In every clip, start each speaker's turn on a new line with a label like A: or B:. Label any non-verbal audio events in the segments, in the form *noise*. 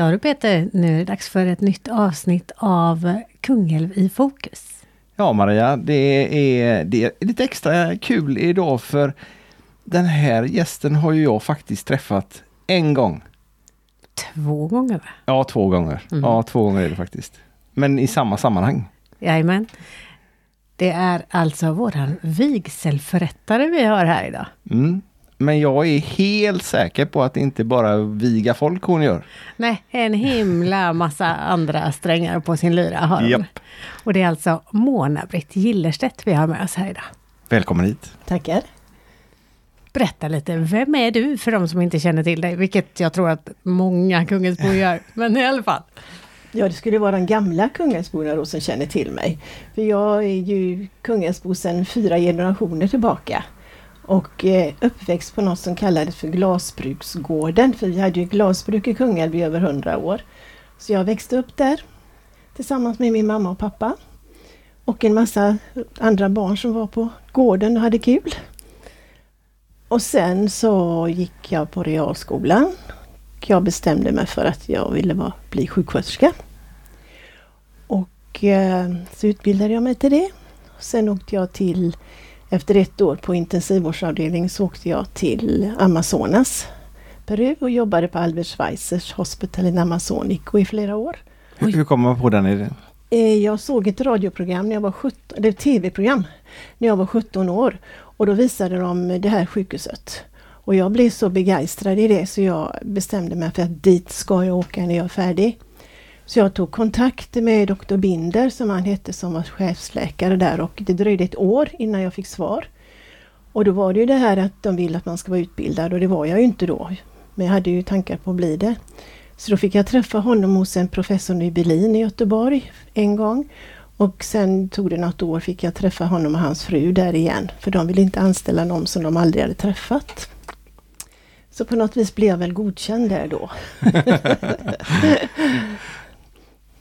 A: Ja du Peter, nu är det dags för ett nytt avsnitt av Kungälv i fokus.
B: Ja Maria, det är, det är lite extra kul idag för den här gästen har ju jag faktiskt träffat en gång.
A: Två gånger va?
B: Ja, två gånger.
A: Mm.
B: Ja, två gånger är det faktiskt. Men i samma sammanhang.
A: Jajamän. Det är alltså våran vigselförrättare vi har här idag.
B: Mm. Men jag är helt säker på att det inte bara viga folk hon gör.
A: Nej, en himla massa andra strängar på sin lyra har hon.
B: Japp.
A: Och det är alltså Mona-Britt Gillerstedt vi har med oss här idag.
B: Välkommen hit.
C: Tackar.
A: Berätta lite, vem är du för de som inte känner till dig? Vilket jag tror att många Kungälvsbor gör, men i alla fall.
C: Ja, det skulle vara de gamla Kungälvsborna då som känner till mig. För jag är ju Kungälvsbo sedan fyra generationer tillbaka. Och eh, uppväxt på något som kallades för Glasbruksgården. För vi hade ju glasbruk i Kungälv i över hundra år. Så jag växte upp där tillsammans med min mamma och pappa. Och en massa andra barn som var på gården och hade kul. Och sen så gick jag på realskolan. Jag bestämde mig för att jag ville vara, bli sjuksköterska. Och eh, så utbildade jag mig till det. Sen åkte jag till, efter ett år på intensivvårdsavdelning, så åkte jag till Amazonas, Peru och jobbade på Albert Schweitzers Hospital in Amazonico i flera år.
B: Hur, hur kommer man på den idén?
C: Eh, Jag såg ett radioprogram när jag var 17, eller tv-program, när jag var 17 år. Och då visade de det här sjukhuset. Och jag blev så begeistrad i det så jag bestämde mig för att dit ska jag åka när jag är färdig. Så jag tog kontakt med doktor Binder som han hette som var chefsläkare där och det dröjde ett år innan jag fick svar. Och då var det ju det här att de vill att man ska vara utbildad och det var jag ju inte då. Men jag hade ju tankar på att bli det. Så då fick jag träffa honom hos en professor i Berlin i Göteborg en gång. Och sen tog det något år fick jag träffa honom och hans fru där igen. För de ville inte anställa någon som de aldrig hade träffat. Så på något vis blev jag väl godkänd där då. *laughs* *laughs*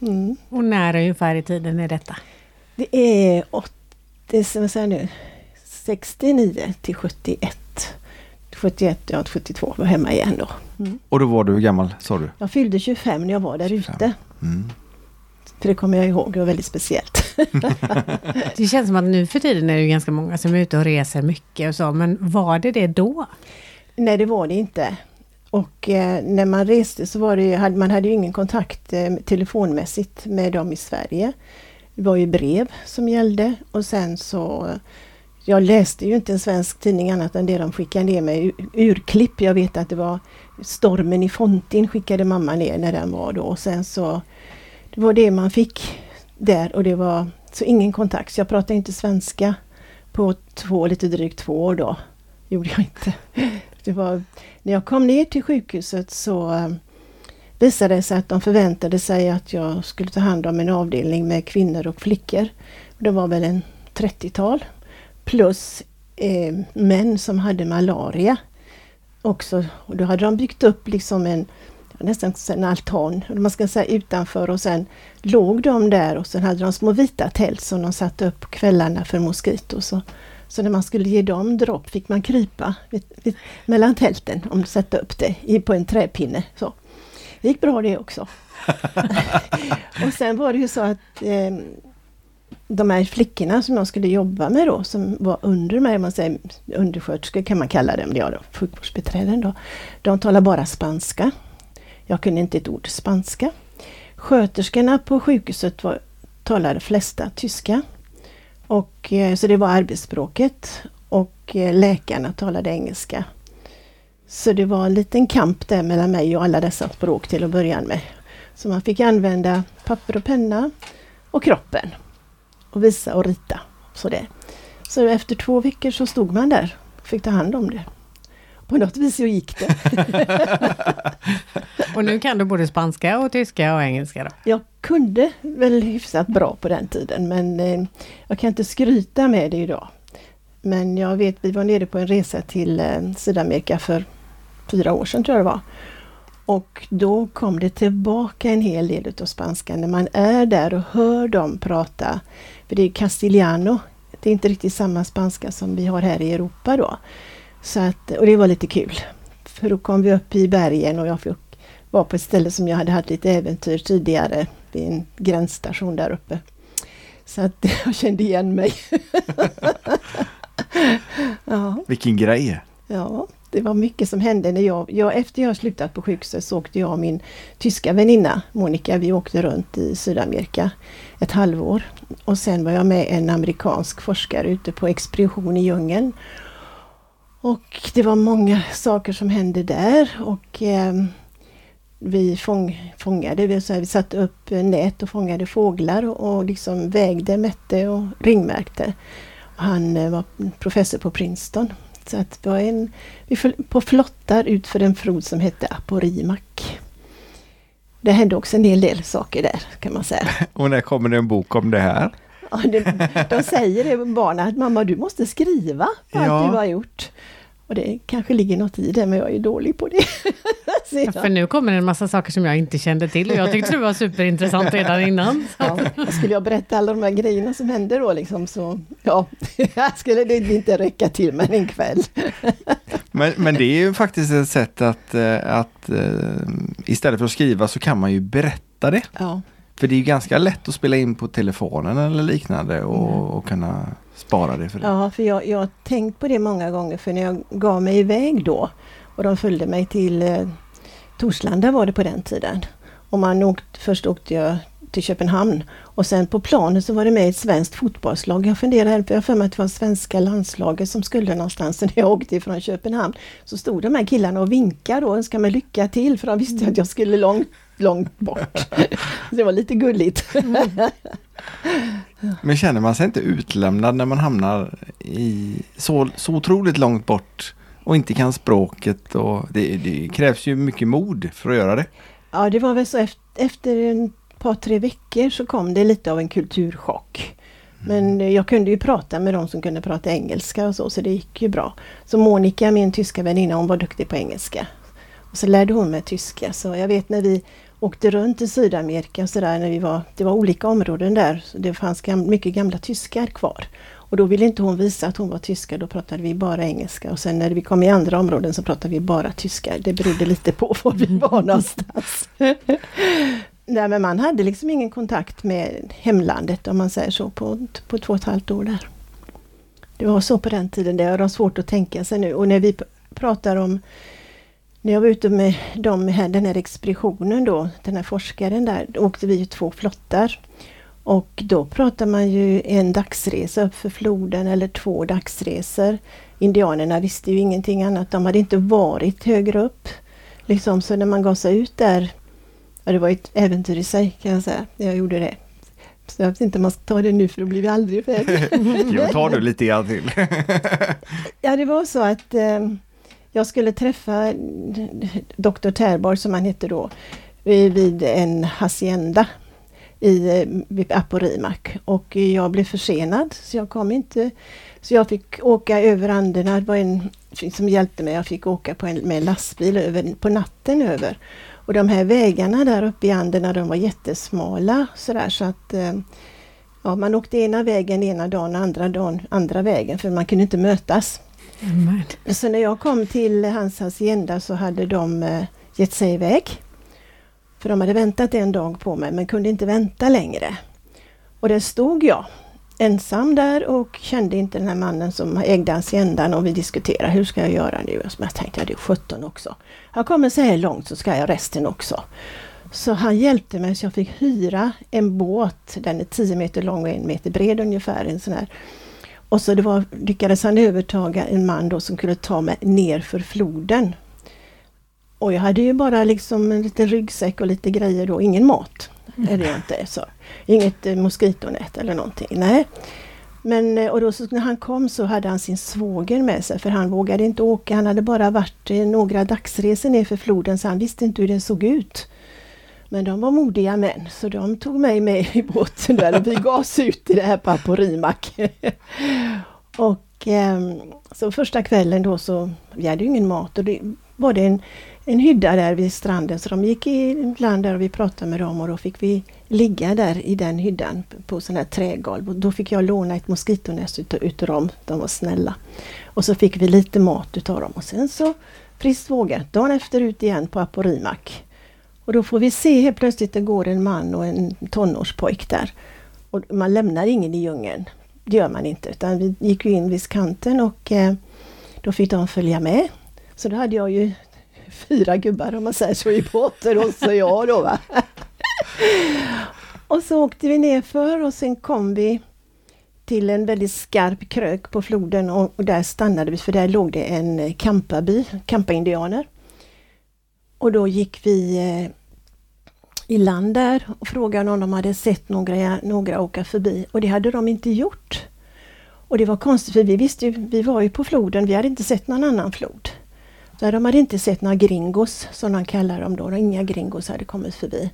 C: mm.
A: Och när ungefär i tiden är detta?
C: Det är, åt, det är som jag säger nu, 69 till 71. 71, ja 72 var hemma igen då. Mm.
B: Och då var du hur gammal sa du?
C: Jag fyllde 25 när jag var där
B: 25.
C: ute.
B: Mm.
C: För det kommer jag ihåg, det var väldigt speciellt. *laughs*
A: Det känns som att nu för tiden är det ju ganska många som är ute och reser mycket och så, men var det det då?
C: Nej, det var det inte. Och eh, när man reste så var det, ju- hade, man hade ju ingen kontakt eh, telefonmässigt med dem i Sverige. Det var ju brev som gällde och sen så jag läste ju inte en svensk tidning annat än det de skickade ner med urklipp. Jag vet att det var Stormen i Fontin skickade mamma ner när den var då och sen så det var det man fick där och det var så ingen kontakt. Så jag pratade inte svenska på två, lite drygt två år då. Gjorde jag inte. Det var, när jag kom ner till sjukhuset så eh, visade det sig att de förväntade sig att jag skulle ta hand om en avdelning med kvinnor och flickor. Det var väl en 30-tal. Plus eh, män som hade malaria. Också. Och då hade de byggt upp liksom en nästan en altan, eller man ska säga utanför och sen låg de där och sen hade de små vita tält som de satte upp på kvällarna för moskitos. Så, när man skulle ge dem dropp fick man krypa vid, vid, mellan tälten om sätta upp det i, på en träpinne. Så. Det gick bra det också. *laughs* och sen var det ju så att eh, de här flickorna som jag skulle jobba med då, som var under mig, man säger undersköterskor kan man kalla dem, ja, då, sjukvårdsbiträden då. De talar bara spanska. Jag kunde inte ett ord spanska. Sköterskorna på sjukhuset var, talade flesta tyska. Och, eh, så det var arbetsspråket. Och eh, läkarna talade engelska. Så det var en liten kamp där mellan mig och alla dessa språk till att börja med. Så man fick använda papper och penna och kroppen. Och visa och rita. Så, det. så efter två veckor så stod man där och fick ta hand om det. På något vis så gick det. *laughs*
A: Och nu kan du både spanska och tyska och engelska då?
C: Jag kunde väl hyfsat bra på den tiden men eh, jag kan inte skryta med det idag. Men jag vet, vi var nere på en resa till eh, Sydamerika för fyra år sedan tror jag det var. Och då kom det tillbaka en hel del utav spanskan när man är där och hör dem prata. För det är castiliano. Det är inte riktigt samma spanska som vi har här i Europa då. Så att, och det var lite kul. För då kom vi upp i bergen och jag fick var på ett ställe som jag hade haft lite äventyr tidigare vid en gränsstation där uppe. Så att *laughs* jag kände igen mig. *laughs*
B: ja. Vilken grej!
C: Ja, det var mycket som hände när jag, jag efter jag slutat på sjukhuset så åkte jag och min tyska väninna Monica, vi åkte runt i Sydamerika ett halvår. Och sen var jag med en amerikansk forskare ute på expedition i djungeln. Och det var många saker som hände där och eh, vi fång, fångade, vi, så här, vi satte upp nät och fångade fåglar och, och liksom vägde, mätte och ringmärkte. Han eh, var professor på Princeton. Så att det var en, vi föll på flottar ut för en flod som hette Aporimak. Det hände också en hel del saker där kan man säga. *laughs*
B: Och när kommer det en bok om det här?
C: Ja, det, de säger det barnen att mamma du måste skriva på ja. allt du har gjort. Och det kanske ligger något i det, men jag är dålig på det. *laughs*
A: ja, för nu kommer det en massa saker som jag inte kände till och jag tyckte det var superintressant redan innan. *laughs*
C: Ja, skulle jag berätta alla de här grejerna som hände då liksom så, ja, *laughs* skulle det inte räcka till men en kväll.
B: men, men det är ju faktiskt ett sätt att, eh, att eh, istället för att skriva så kan man ju berätta det.
C: Ja.
B: För det är ganska lätt att spela in på telefonen eller liknande och, mm. och kunna spara det för det.
C: Ja, för jag, jag har tänkt på det många gånger för när jag gav mig iväg då och de följde mig till eh, Torslanda var det på den tiden. Och man åkt, först åkte jag till Köpenhamn och sen på planen så var det med ett svenskt fotbollslag. Jag funderade, jag för mig att det var svenska landslaget som skulle någonstans. När jag åkte ifrån Köpenhamn så stod de här killarna och vinkade och önskade mig lycka till för de visste att jag skulle långt, långt bort. *laughs* det var lite gulligt. *laughs*
B: Men känner man sig inte utlämnad när man hamnar i så, så otroligt långt bort och inte kan språket och det, det, krävs ju mycket mod för att göra det.
C: Ja, det var väl så efter, efter ett par, tre veckor så kom det lite av en kulturchock. Men mm. jag kunde ju prata med de som kunde prata engelska och så, så det gick ju bra. Så Monica, min tyska väninna, hon var duktig på engelska. Och så lärde hon mig tyska, så jag vet när vi åkte runt i Sydamerika så där, när vi var, det var olika områden där, så det fanns gam, mycket gamla tyskar kvar. Och då ville inte hon visa att hon var tyska, då pratade vi bara engelska. Och sen när vi kom i andra områden så pratade vi bara tyska. Det berodde lite på var vi var någonstans. *laughs* Nej men man hade liksom ingen kontakt med hemlandet om man säger så på, på två och ett halvt år där. Det var så på den tiden, det har de svårt att tänka sig nu. Och när vi pratar om när jag var ute med dem, den här expeditionen då, den här forskaren där, då åkte vi två flottar. Och då pratar man ju en dagsresa upp för floden eller två dagsresor. Indianerna visste ju ingenting annat, de hade inte varit högre upp. Liksom, så när man gav sig ut där, ja, det var ett äventyr i sig kan jag säga, jag gjorde det. Så jag vet inte om man ska ta det nu för då blir vi aldrig färdiga. *laughs*
B: jo, ta du lite grann till.
C: ja, det var så att eh, jag skulle träffa Dr. Terborg som han hette då eh, vid en hacienda i eh, vid Aporimak och jag blev försenad så jag kom inte. Så jag fick åka över Anderna, det var en som hjälpte mig, jag fick åka på en, med en lastbil över, på natten över. Och de här vägarna där uppe i Anderna de var jättesmala sådär så att eh, ja, man åkte ena vägen ena dagen och andra dagen andra vägen för man kunde inte mötas. Så när jag kom till hans hacienda så hade de eh, gett sig iväg. För de hade väntat en dag på mig men kunde inte vänta längre. Och där stod jag ensam där och kände inte den här mannen som ägde haciendan och vi diskuterade hur ska jag göra nu? Och jag tänkte jag det är 17 också. Jag kommer så här långt så ska jag resten också. Så han hjälpte mig så jag fick hyra en båt. Den är 10 meter lång och en meter bred ungefär. En sån här och så det var, lyckades han övertaga en man då som kunde ta mig ner för floden. Och jag hade ju bara liksom en liten ryggsäck och lite grejer då, ingen mat. Mm. Är det inte så. Inget eh, moskitonät eller någonting. Nej. Men eh, och då så när han kom så hade han sin svåger med sig för han vågade inte åka. Han hade bara varit eh, några dagsresor ner för floden så han visste inte hur det såg ut. Men de var modiga män så de tog mig med i båten där och vi gav oss ut i det här Paporimak. och eh, så första kvällen då så, vi hade ju ingen mat och det var det en, en hydda där vid stranden så de gick i land där och vi pratade med dem och då fick vi ligga där i den hyddan på sån här trägolv och då fick jag låna ett moskitonäs utav, utav dem, de var snälla. Och så fick vi lite mat utav dem och sen så friskt vågat, dagen efter ut igen på Aporimak. Och då får vi se helt plötsligt det går en man och en tonårspojk där. Och man lämnar ingen i djungeln. Det gör man inte utan vi gick in vid kanten och eh, då fick de följa med. Så då hade jag ju fyra gubbar om man säger så i båten och så jag då va. och så åkte vi nerför och sen kom vi till en väldigt skarp krök på floden och, och där stannade vi för där låg det en eh, kampaby, kampaindianer. Och då gick vi eh, i land där och frågade om de hade sett några, några åka förbi och det hade de inte gjort. Och det var konstigt för vi visste ju, vi var ju på floden, vi hade inte sett någon annan flod. Så de hade inte sett några gringos som de kallar dem då, inga gringos hade kommit förbi.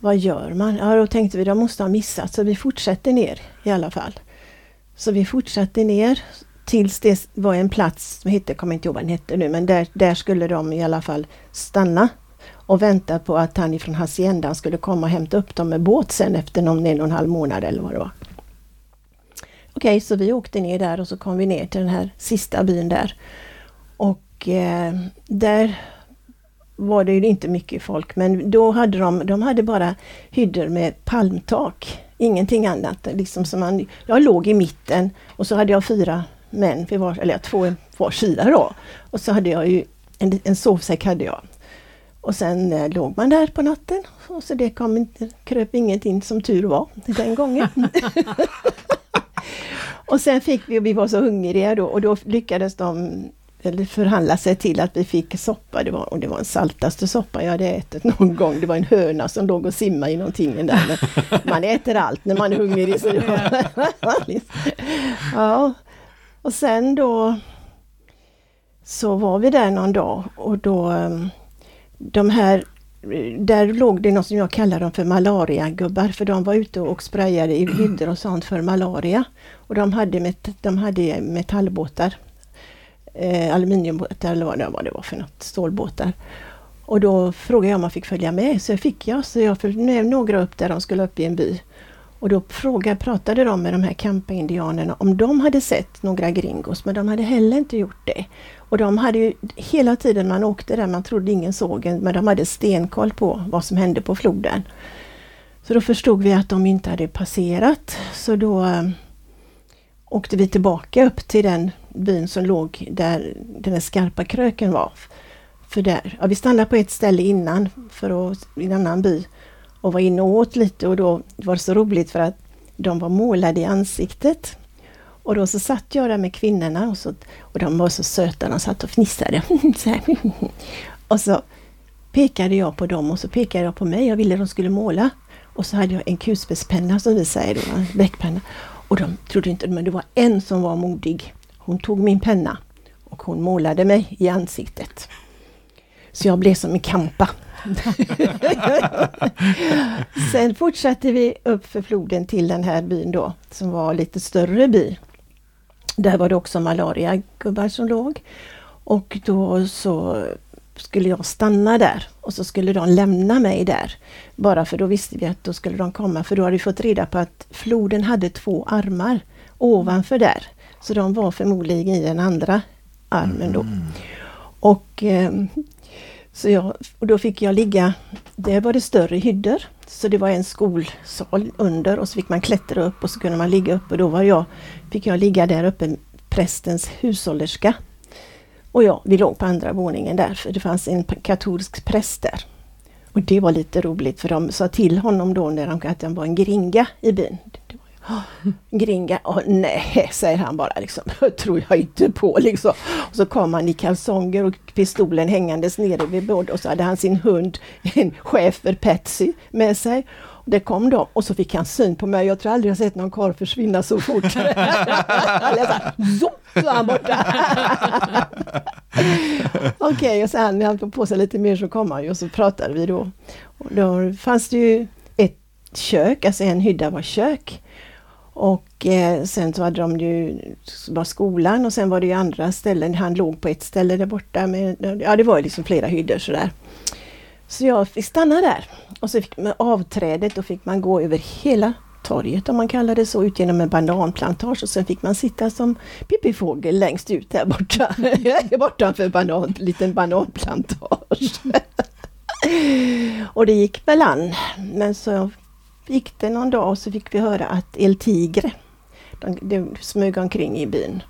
C: Vad gör man? Ja, då tänkte vi de måste ha missat så vi fortsätter ner i alla fall. Så vi fortsatte ner tills det var en plats som hette, kommer inte ihåg vad den hette nu, men där, där skulle de i alla fall stanna och väntar på att han ifrån Haciendan skulle komma och hämta upp dem med båt sen efter någon en och en halv månad eller vad det var. Okej, så vi åkte ner där och så kom vi ner till den här sista byn där. Och eh, där var det ju inte mycket folk, men då hade de, de hade bara hyddor med palmtak. Ingenting annat. Liksom som man, jag låg i mitten och så hade jag fyra män, för var, eller två var sida då. Och så hade jag ju en, en sovsäck hade jag. Och sen eh, låg man där på natten och så det kom inte, kröp inget in som tur var den gången. *laughs* och sen fick vi, och vi var så hungriga då, och då lyckades de eller förhandla sig till att vi fick soppa. Det var, och det var den saltaste soppa jag hade ätit någon gång. Det var en höna som låg och simmade i någonting där. Men man äter allt när man är hungrig. Så *laughs* ja. Och sen då så var vi där någon dag och då ehm, de här där låg det något som jag kallar dem för malariagubbar för de var ute och sprayade i hyddor och sånt för malaria. Och de hade, met de hade metallbåtar eh, aluminiumbåtar eller vad det, var, det var för något, stålbåtar. Och då frågade jag om man fick följa med, så fick jag. Så jag följde med några upp där de skulle upp i en by. Och då frågade, pratade de med de här Kampa-indianerna om de hade sett några gringos, men de hade heller inte gjort det. Och de hade ju hela tiden man åkte där, man trodde ingen såg en, men de hade stenkoll på vad som hände på floden. Så då förstod vi att de inte hade passerat, så då eh, åkte vi tillbaka upp till den byn som låg där den där skarpa kröken var. För där, ja, vi stannade på ett ställe innan, för att, i en annan by, och var inne och åt lite och då var det så roligt för att de var målade i ansiktet. Och då så satt jag där med kvinnorna och, så, och de var så söta, de satt och fnissade. *laughs* och så pekade jag på dem och så pekade jag på mig, jag ville att de skulle måla. Och så hade jag en kulspetspenna som vi säger då, en bläckpenna. Och de trodde inte, men det var en som var modig. Hon tog min penna och hon målade mig i ansiktet. Så jag blev som en kampa. *laughs* Sen fortsatte vi upp för floden till den här byn då, som var lite större by. Där var det också malariagubbar som låg. Och då så skulle jag stanna där och så skulle de lämna mig där. Bara för då visste vi att då skulle de komma, för då hade vi fått reda på att floden hade två armar ovanför där. Så de var förmodligen i den andra armen då. Mm. Och, eh, så jag, och då fick jag ligga, där var det större hyddor. Så det var en skolsal under och så fick man klättra upp och så kunde man ligga uppe. Då var jag, fick jag ligga där uppe, prästens hushållerska. Och ja, vi låg på andra våningen där för det fanns en katolsk präst där. Och det var lite roligt för de sa till honom då när de, att han var en gringa i byn. *gasps* Gringa, och nej, säger han bara liksom. *laughs* tror jag inte på liksom. Och så kom han i kalsonger och pistolen hängandes nere vid bordet och så hade han sin hund, en schäfer Patsy med sig. Det kom de och så fick han syn på mig. Jag tror aldrig jag sett någon karl försvinna så fort. *laughs* Så han borta. *laughs* Okej, okay, och sen när han tog på sig lite mer så kom han ju och så pratade vi då. Och då fanns det ju ett kök, alltså en hydda var kök. Och eh, sen så hade de ju var skolan och sen var det ju andra ställen. Han låg på ett ställe där borta. Med, ja, det var liksom flera hyddor sådär. Så jag fick stanna där. Och så fick man avträdet, då fick man gå över hela torget om man kallar det så, ut genom en bananplantage och sen fick man sitta som pippifågel längst ut där borta. *laughs* Bortanför banan, liten bananplantage. *laughs* Och det gick väl an. Men så gick det någon dag och så fick vi höra att El Tigre, de, de smög omkring i byn.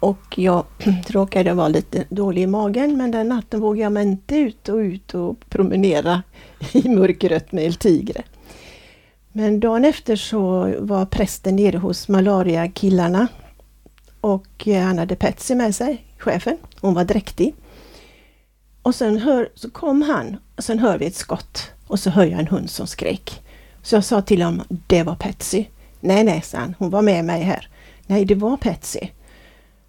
C: Och jag *clears throat* råkade vara lite dålig i magen men den natten vågade jag mig inte ut och ut och promenera *laughs* i mörkret med El Tigre. Men dagen efter så var prästen nere hos malariakillarna och eh, han hade Patsy med sig, chefen. Hon var dräktig. Och sen hör, så kom han och sen hör vi ett skott och så hör jag en hund som skrek. Så jag sa till honom, det var Patsy. Nej, nej, sa han, hon var med mig här. Nej, det var Patsy.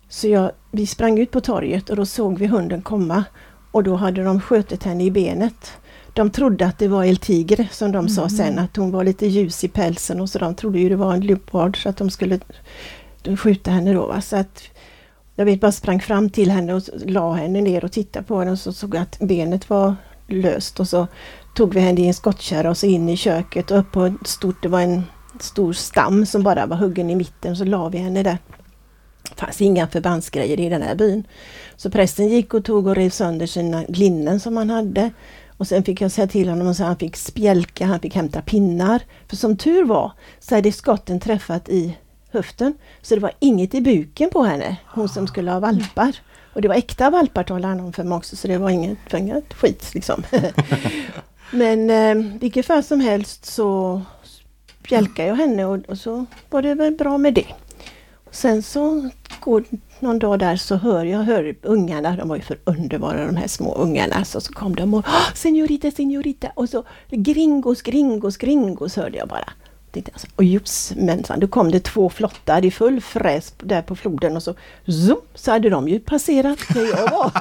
C: Så jag, vi sprang ut på torget och då såg vi hunden komma och då hade de skjutit henne i benet. De trodde att det var El Tigre som de mm. sa sen att hon var lite ljus i pälsen och så de trodde ju det var en leopard så att de skulle skjuta henne då. Va? Så att jag vet bara sprang fram till henne och la henne ner och tittade på henne och så såg jag att benet var löst och så tog vi henne i en skottkärra och så in i köket och upp på ett stort, det var en stor stam som bara var huggen i mitten, så la vi henne där. Det fanns inga förbandsgrejer i den här byn. Så prästen gick och tog och rev sönder sina linnen som han hade. Och sen fick jag säga till honom att han fick spjälka, han fick hämta pinnar. För som tur var så hade skotten träffat i höften. Så det var inget i buken på henne, hon som skulle ha valpar. Och det var äkta valpar talade han om för mig också, så det var inget, inget skit liksom. *laughs* Men eh, vilket fall som helst så bjälkade jag henne och, och, så var det väl bra med det. Sen så går någon dag där så hör jag hör ungarna, de var ju för underbara de här små ungarna, så, så kom de och Senorita, senorita och så gringos, gringos, gringos hörde jag bara tänkte jag, och josmensan, då kom det två flottar i full fräs där på floden och så zoom, så hade de ju passerat där jag var.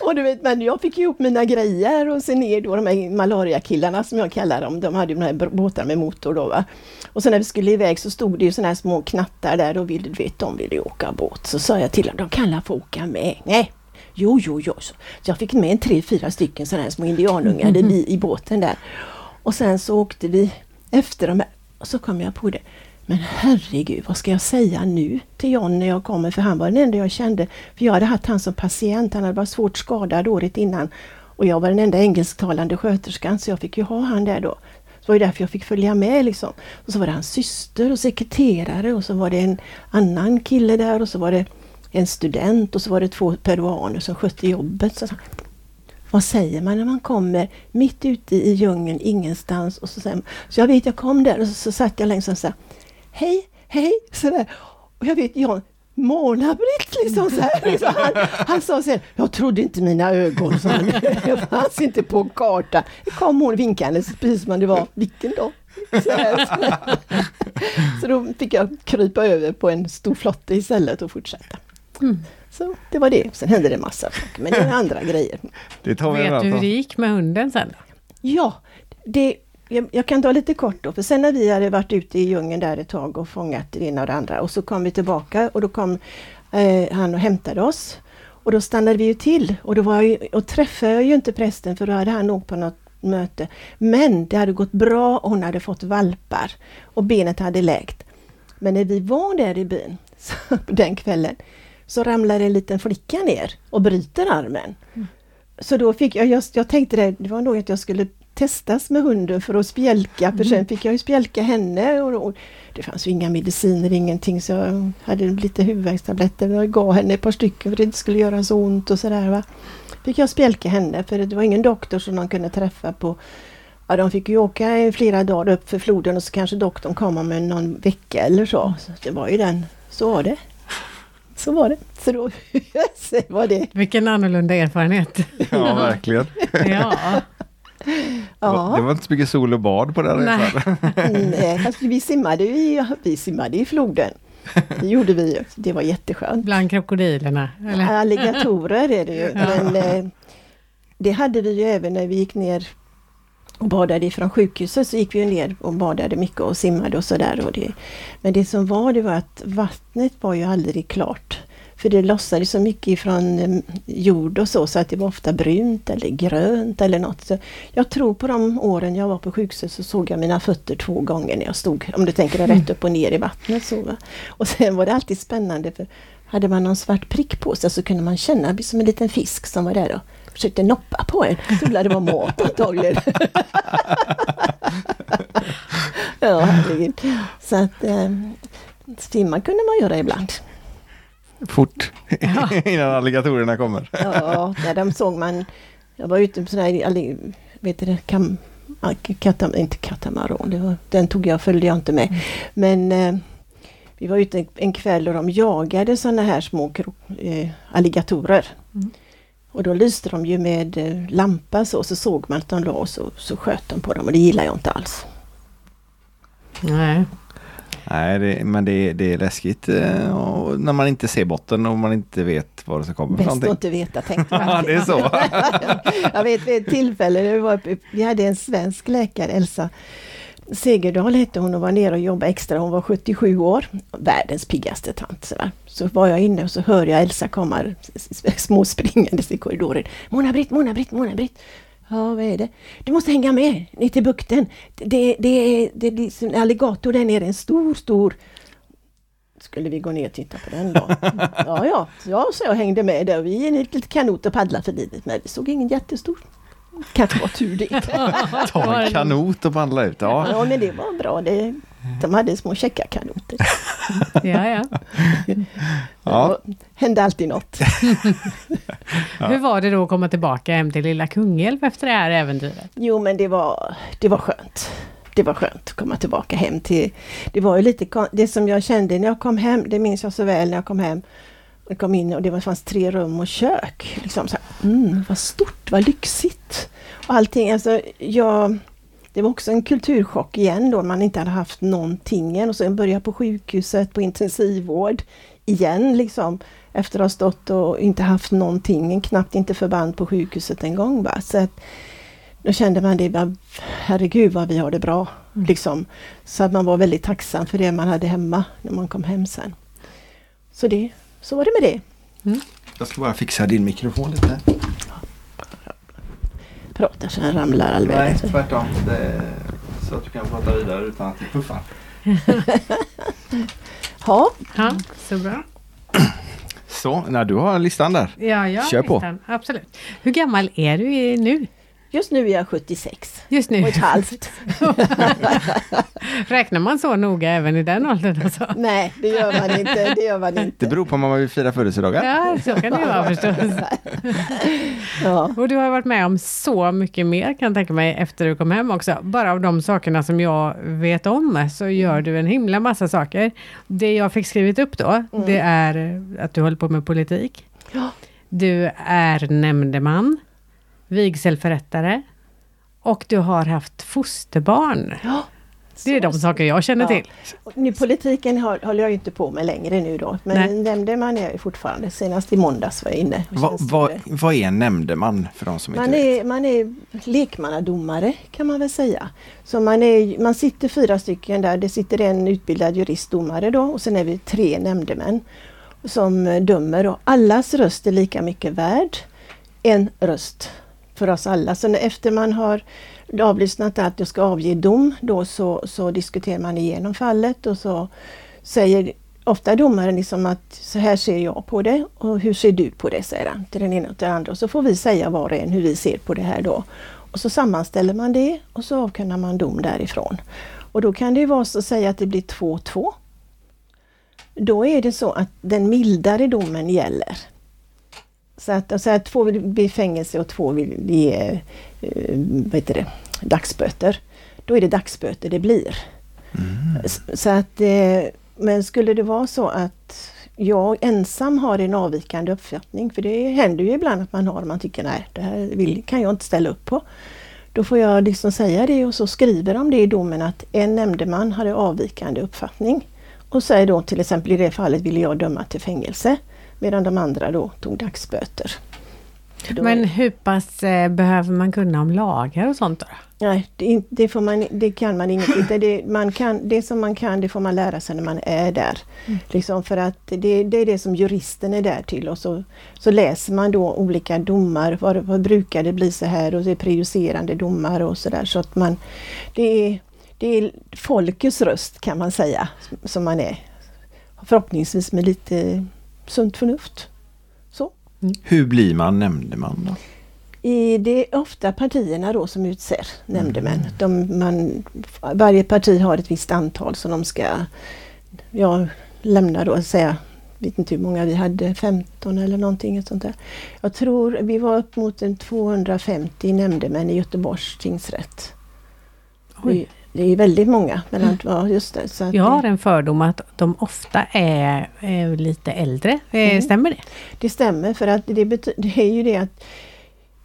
C: *laughs* och du vet, men jag fick ihop mina grejer och sen ner då de här malariakillarna som jag kallar dem, de hade ju de här båtar med motor då va. Och sen när vi skulle iväg så stod det ju såna här små knattar där och ville, du vet, de ville åka båt. Så sa jag till dem, de kan få åka med. Nej, Jo, jo, jo. Så jag fick med en tre, fyra stycken sådana här små indianungar i, i båten där. Och sen så åkte vi efter dem och så kom jag på det. Men herregud, vad ska jag säga nu till John när jag kommer? För han var den enda jag kände. För jag hade haft han som patient, han hade varit svårt skadad året innan. Och jag var den enda engelsktalande sköterskan så jag fick ju ha han där då. Så det var ju därför jag fick följa med liksom. Och så var det hans syster och sekreterare och så var det en annan kille där och så var det en student och så var det två peruaner som skötte jobbet. Så vad säger man när man kommer mitt ute i djungeln, ingenstans? Och så, säger så jag vet, jag kom där och så, så satt jag längst och sa Hej, hej! sådär. Och jag vet, John, Mona-Britt liksom så här. Liksom. Han, han sa här, jag trodde inte mina ögon, så han. Jag fanns inte på karta. Det kom hon vinkandes, precis som det var, vilken dag? Så, här, så, här. så då fick jag krypa över på en stor flotte istället och fortsätta. Mm. Så det var det. Sen hände det massa saker, men det är andra *laughs* grejer.
A: Det tar vi Vet du hur det gick med hunden sen?
C: Ja, det, jag, jag, kan ta lite kort då, för sen när vi hade varit ute i djungeln där ett tag och fångat det ena och det andra och så kom vi tillbaka och då kom eh, han och hämtade oss. Och då stannade vi ju till och då var jag, och träffade jag ju inte prästen för då hade han nog på något möte. Men det hade gått bra och hon hade fått valpar och benet hade läkt. Men när vi var där i byn så, *laughs* den kvällen så ramlar en liten flicka ner och bryter armen. Mm. Så då fick jag, just, jag tänkte det, det var nog att jag skulle testas med hunden för att spjälka, mm. för sen fick jag ju spjälka henne. Och, och, det fanns ju inga mediciner, ingenting, så jag hade lite huvudvärkstabletter och gav henne ett par stycken för att det inte skulle göra så ont och sådär. Va? Fick jag spjälka henne för det var ingen doktor som de kunde träffa på Ja, de fick ju åka i flera dagar upp för floden och så kanske doktorn kom om någon vecka eller så. så det var ju den, så var det. Så var det. Så då *laughs* var det.
A: Vilken annorlunda erfarenhet.
B: Ja, *laughs* verkligen.
A: ja.
B: Ja. Det var inte så mycket sol och bad på den resan. *laughs*
C: Nej, fast vi simmade, i, vi simmade i floden. Det gjorde vi ju. Det var jätteskönt.
A: Bland krokodilerna?
C: Eller? Alligatorer är det ju. Ja. Men, eh, det hade vi ju även när vi gick ner och badade ifrån sjukhuset så gick vi ner och badade mycket och simmade och sådär. Men det som var det var att vattnet var ju aldrig klart. För det lossade så mycket ifrån mm, jord och så, så att det var ofta brunt eller grönt eller något. Så jag tror på de åren jag var på sjukhuset så såg jag mina fötter två gånger när jag stod, om du tänker rätt mm. upp och ner i vattnet. Så, va? Och sen var det alltid spännande för hade man någon svart prick på sig så kunde man känna som en liten fisk som var där och försökte noppa på en. Trodde det var mat antagligen. *laughs* ja, herregud. Så att eh, simma kunde man göra ibland.
B: Fort *laughs* innan alligatorerna kommer.
C: Ja, där de såg man. Jag var ute på sån här, vet du kam, katam, inte katamaran, det var, den tog jag, följde jag inte med. Mm. Men eh, vi var ute en kväll och de jagade sådana här små eh, alligatorer. Mm. Och då lyste de ju med eh, lampa så, så såg man att de låg och så, så sköt de på dem och det gillar jag inte alls.
A: Nej.
B: Nej, det, men det, det är läskigt eh, när man inte ser botten och man inte vet vad det ska komma
C: Bäst att inte veta tänkte
B: jag. *laughs* ja, det är så. *laughs*
C: jag vet vid ett tillfälle, det var, vi hade en svensk läkare, Elsa Segerdahl hette hon och var nere och jobbade extra. Hon var 77 år. Världens piggaste tant. Så, så var jag inne och så hör jag Elsa komma småspringandes i korridoren. Mona-Britt, Mona-Britt, Mona-Britt. Ja, vad är det? Du måste hänga med ner till bukten. Det, det, är, det är en alligator där nere, en stor, stor skulle vi gå ner och titta på den då? *laughs* Ja, ja, ja så jag hängde med där. Vi är en liten kanot och paddlade för livet, men vi såg ingen jättestor. Kanske var tur det. *laughs*
B: Ta en kanot och paddla ut. Ja.
C: ja, men det var bra. Det, de hade små käcka kanoter. *laughs*
A: ja, ja.
C: ja. Det hände alltid något. *laughs*
A: ja. Hur var det då att komma tillbaka hem till lilla Kungälv efter det här äventyret?
C: Jo, men det var, det var skönt. Det var skönt att komma tillbaka hem till... Det var ju lite... Det som jag kände när jag kom hem, det minns jag så väl när jag kom hem jag kom in och det fanns tre rum och kök. Liksom så här, mm, vad stort, vad lyxigt! Och allting, alltså jag... Det var också en kulturchock igen då, man inte hade haft någonting och sen börja på sjukhuset, på intensivvård igen liksom. Efter att ha stått och inte haft någonting, knappt inte förband på sjukhuset en gång. Bara. Så att, då kände man det, herregud vad vi har det bra. Mm. Liksom. Så att man var väldigt tacksam för det man hade hemma när man kom hem sen. Så det så var det med det.
B: Mm. Jag ska bara fixa din mikrofon lite.
C: Prata så den ramlar alldeles.
B: Nej, tvärtom. Det, så att du kan prata vidare utan att det puffar. *laughs*
C: ja.
A: ja, så bra.
B: Så, när du har listan där.
A: Ja, jag Kör på. Listan. Absolut. Hur gammal är du nu?
C: Just nu är jag 76.
A: Just nu.
C: Och ett halvt. *laughs*
A: Räknar man så noga även i den åldern? Alltså?
C: Nej, det gör man inte. Det, gör man inte.
B: det beror på om man vill fira födelsedagar.
A: Ja, så kan det vara förstås. *laughs* ja. Och du har varit med om så mycket mer kan jag tänka mig efter du kom hem också. Bara av de sakerna som jag vet om så gör du en himla massa saker. Det jag fick skrivit upp då, mm. det är att du håller på med politik.
C: Ja.
A: Du är nämndeman vigselförrättare och du har haft fosterbarn.
C: Ja,
A: det är de saker jag känner till.
C: Nu, politiken håller jag inte på med längre nu då, men nämndeman är jag fortfarande. Senast i måndags var jag inne.
B: Va, va, vad är nämndeman för de som
C: man
B: inte
C: är,
B: vet?
C: Man är lekmannadomare kan man väl säga. Så man, är, man sitter fyra stycken där, det sitter en utbildad juristdomare då och sen är vi tre nämndemän som dömer och allas röst är lika mycket värd. En röst för oss alla. Så efter man har avlyssnat allt och ska avge dom, då så, så diskuterar man igenom fallet och så säger ofta domaren liksom att så här ser jag på det och hur ser du på det, säger han till den ena och till den andra. Och så får vi säga var och en hur vi ser på det här då. Och så sammanställer man det och så avkunnar man dom därifrån. Och då kan det vara så att säga att det blir 2-2. Då är det så att den mildare domen gäller. Så att, alltså att två vill bli fängelse och två vill ge eh, vad heter det, dagsböter. Då är det dagsböter det blir. Mm. Så att, eh, men skulle det vara så att jag ensam har en avvikande uppfattning, för det händer ju ibland att man har, man tycker nej, det här vill, kan jag inte ställa upp på. Då får jag liksom säga det och så skriver de det i domen att en nämndeman hade avvikande uppfattning. Och säger då till exempel i det fallet ville jag döma till fängelse. Medan de andra då tog dagsböter.
A: Då Men hur pass eh, behöver man kunna om lagar och sånt då?
C: Nej, det, det, får man, det kan man inte. Det, man kan, det som man kan, det får man lära sig när man är där. Mm. Liksom för att det, det, är det som juristen är där till och så, så läser man då olika domar. Vad, vad brukar det bli så här och det är prejudicerande domar och sådär. Så att man, det är, det är folkets röst kan man säga, som man är. Förhoppningsvis med lite sunt förnuft. Så.
B: Mm. Hur blir man nämndeman då?
C: I, det är ofta partierna då som utser nämndemän. De, man, varje parti har ett visst antal som de ska ja, lämna då, säga vet inte hur många vi hade, 15 eller någonting sånt där. Jag tror vi var upp mot en 250 nämndemän i Göteborgs tingsrätt. Oj. Det är väldigt många. Men mm. ja, just det,
A: så jag har en fördom att de ofta är, är lite äldre. Eh, mm. Stämmer det?
C: Det stämmer för att det, det är ju det att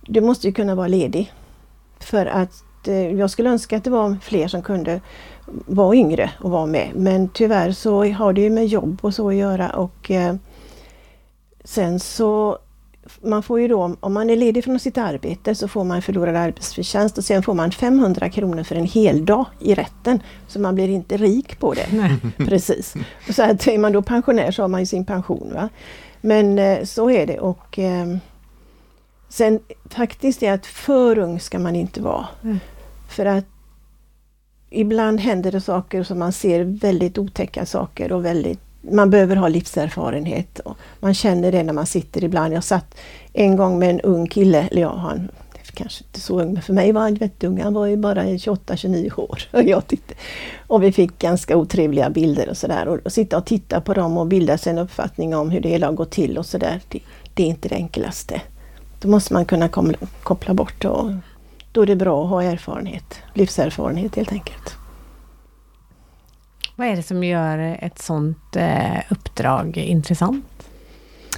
C: du måste ju kunna vara ledig. För att eh, jag skulle önska att det var fler som kunde vara yngre och vara med. Men tyvärr så har det ju med jobb och så att göra och eh, sen så man får ju då, om man är ledig från sitt arbete så får man förlorad arbetsförtjänst och sen får man 500 kronor för en hel dag i rätten. Så man blir inte rik på det. Nej. *laughs* Precis. Så att är man då pensionär så har man ju sin pension. Va? Men eh, så är det och eh, sen faktiskt är att för ung ska man inte vara. Mm. För att ibland händer det saker som man ser väldigt otäcka saker och väldigt man behöver ha livserfarenhet. Och man känner det när man sitter ibland. Jag satt en gång med en ung kille, eller ja, han kanske inte så ung, men för mig var han jätteung. Han var ju bara 28-29 år. *laughs* Och, jag tyckte, och vi fick ganska otrevliga bilder och sådär. Och, och sitta och titta på dem och bilda sig en uppfattning om hur det hela har gått till och sådär. Det, det är inte det enklaste. Då måste man kunna kom, koppla bort och då är det bra att ha erfarenhet, livserfarenhet helt enkelt.
A: Vad är det som gör ett sånt eh, uppdrag intressant?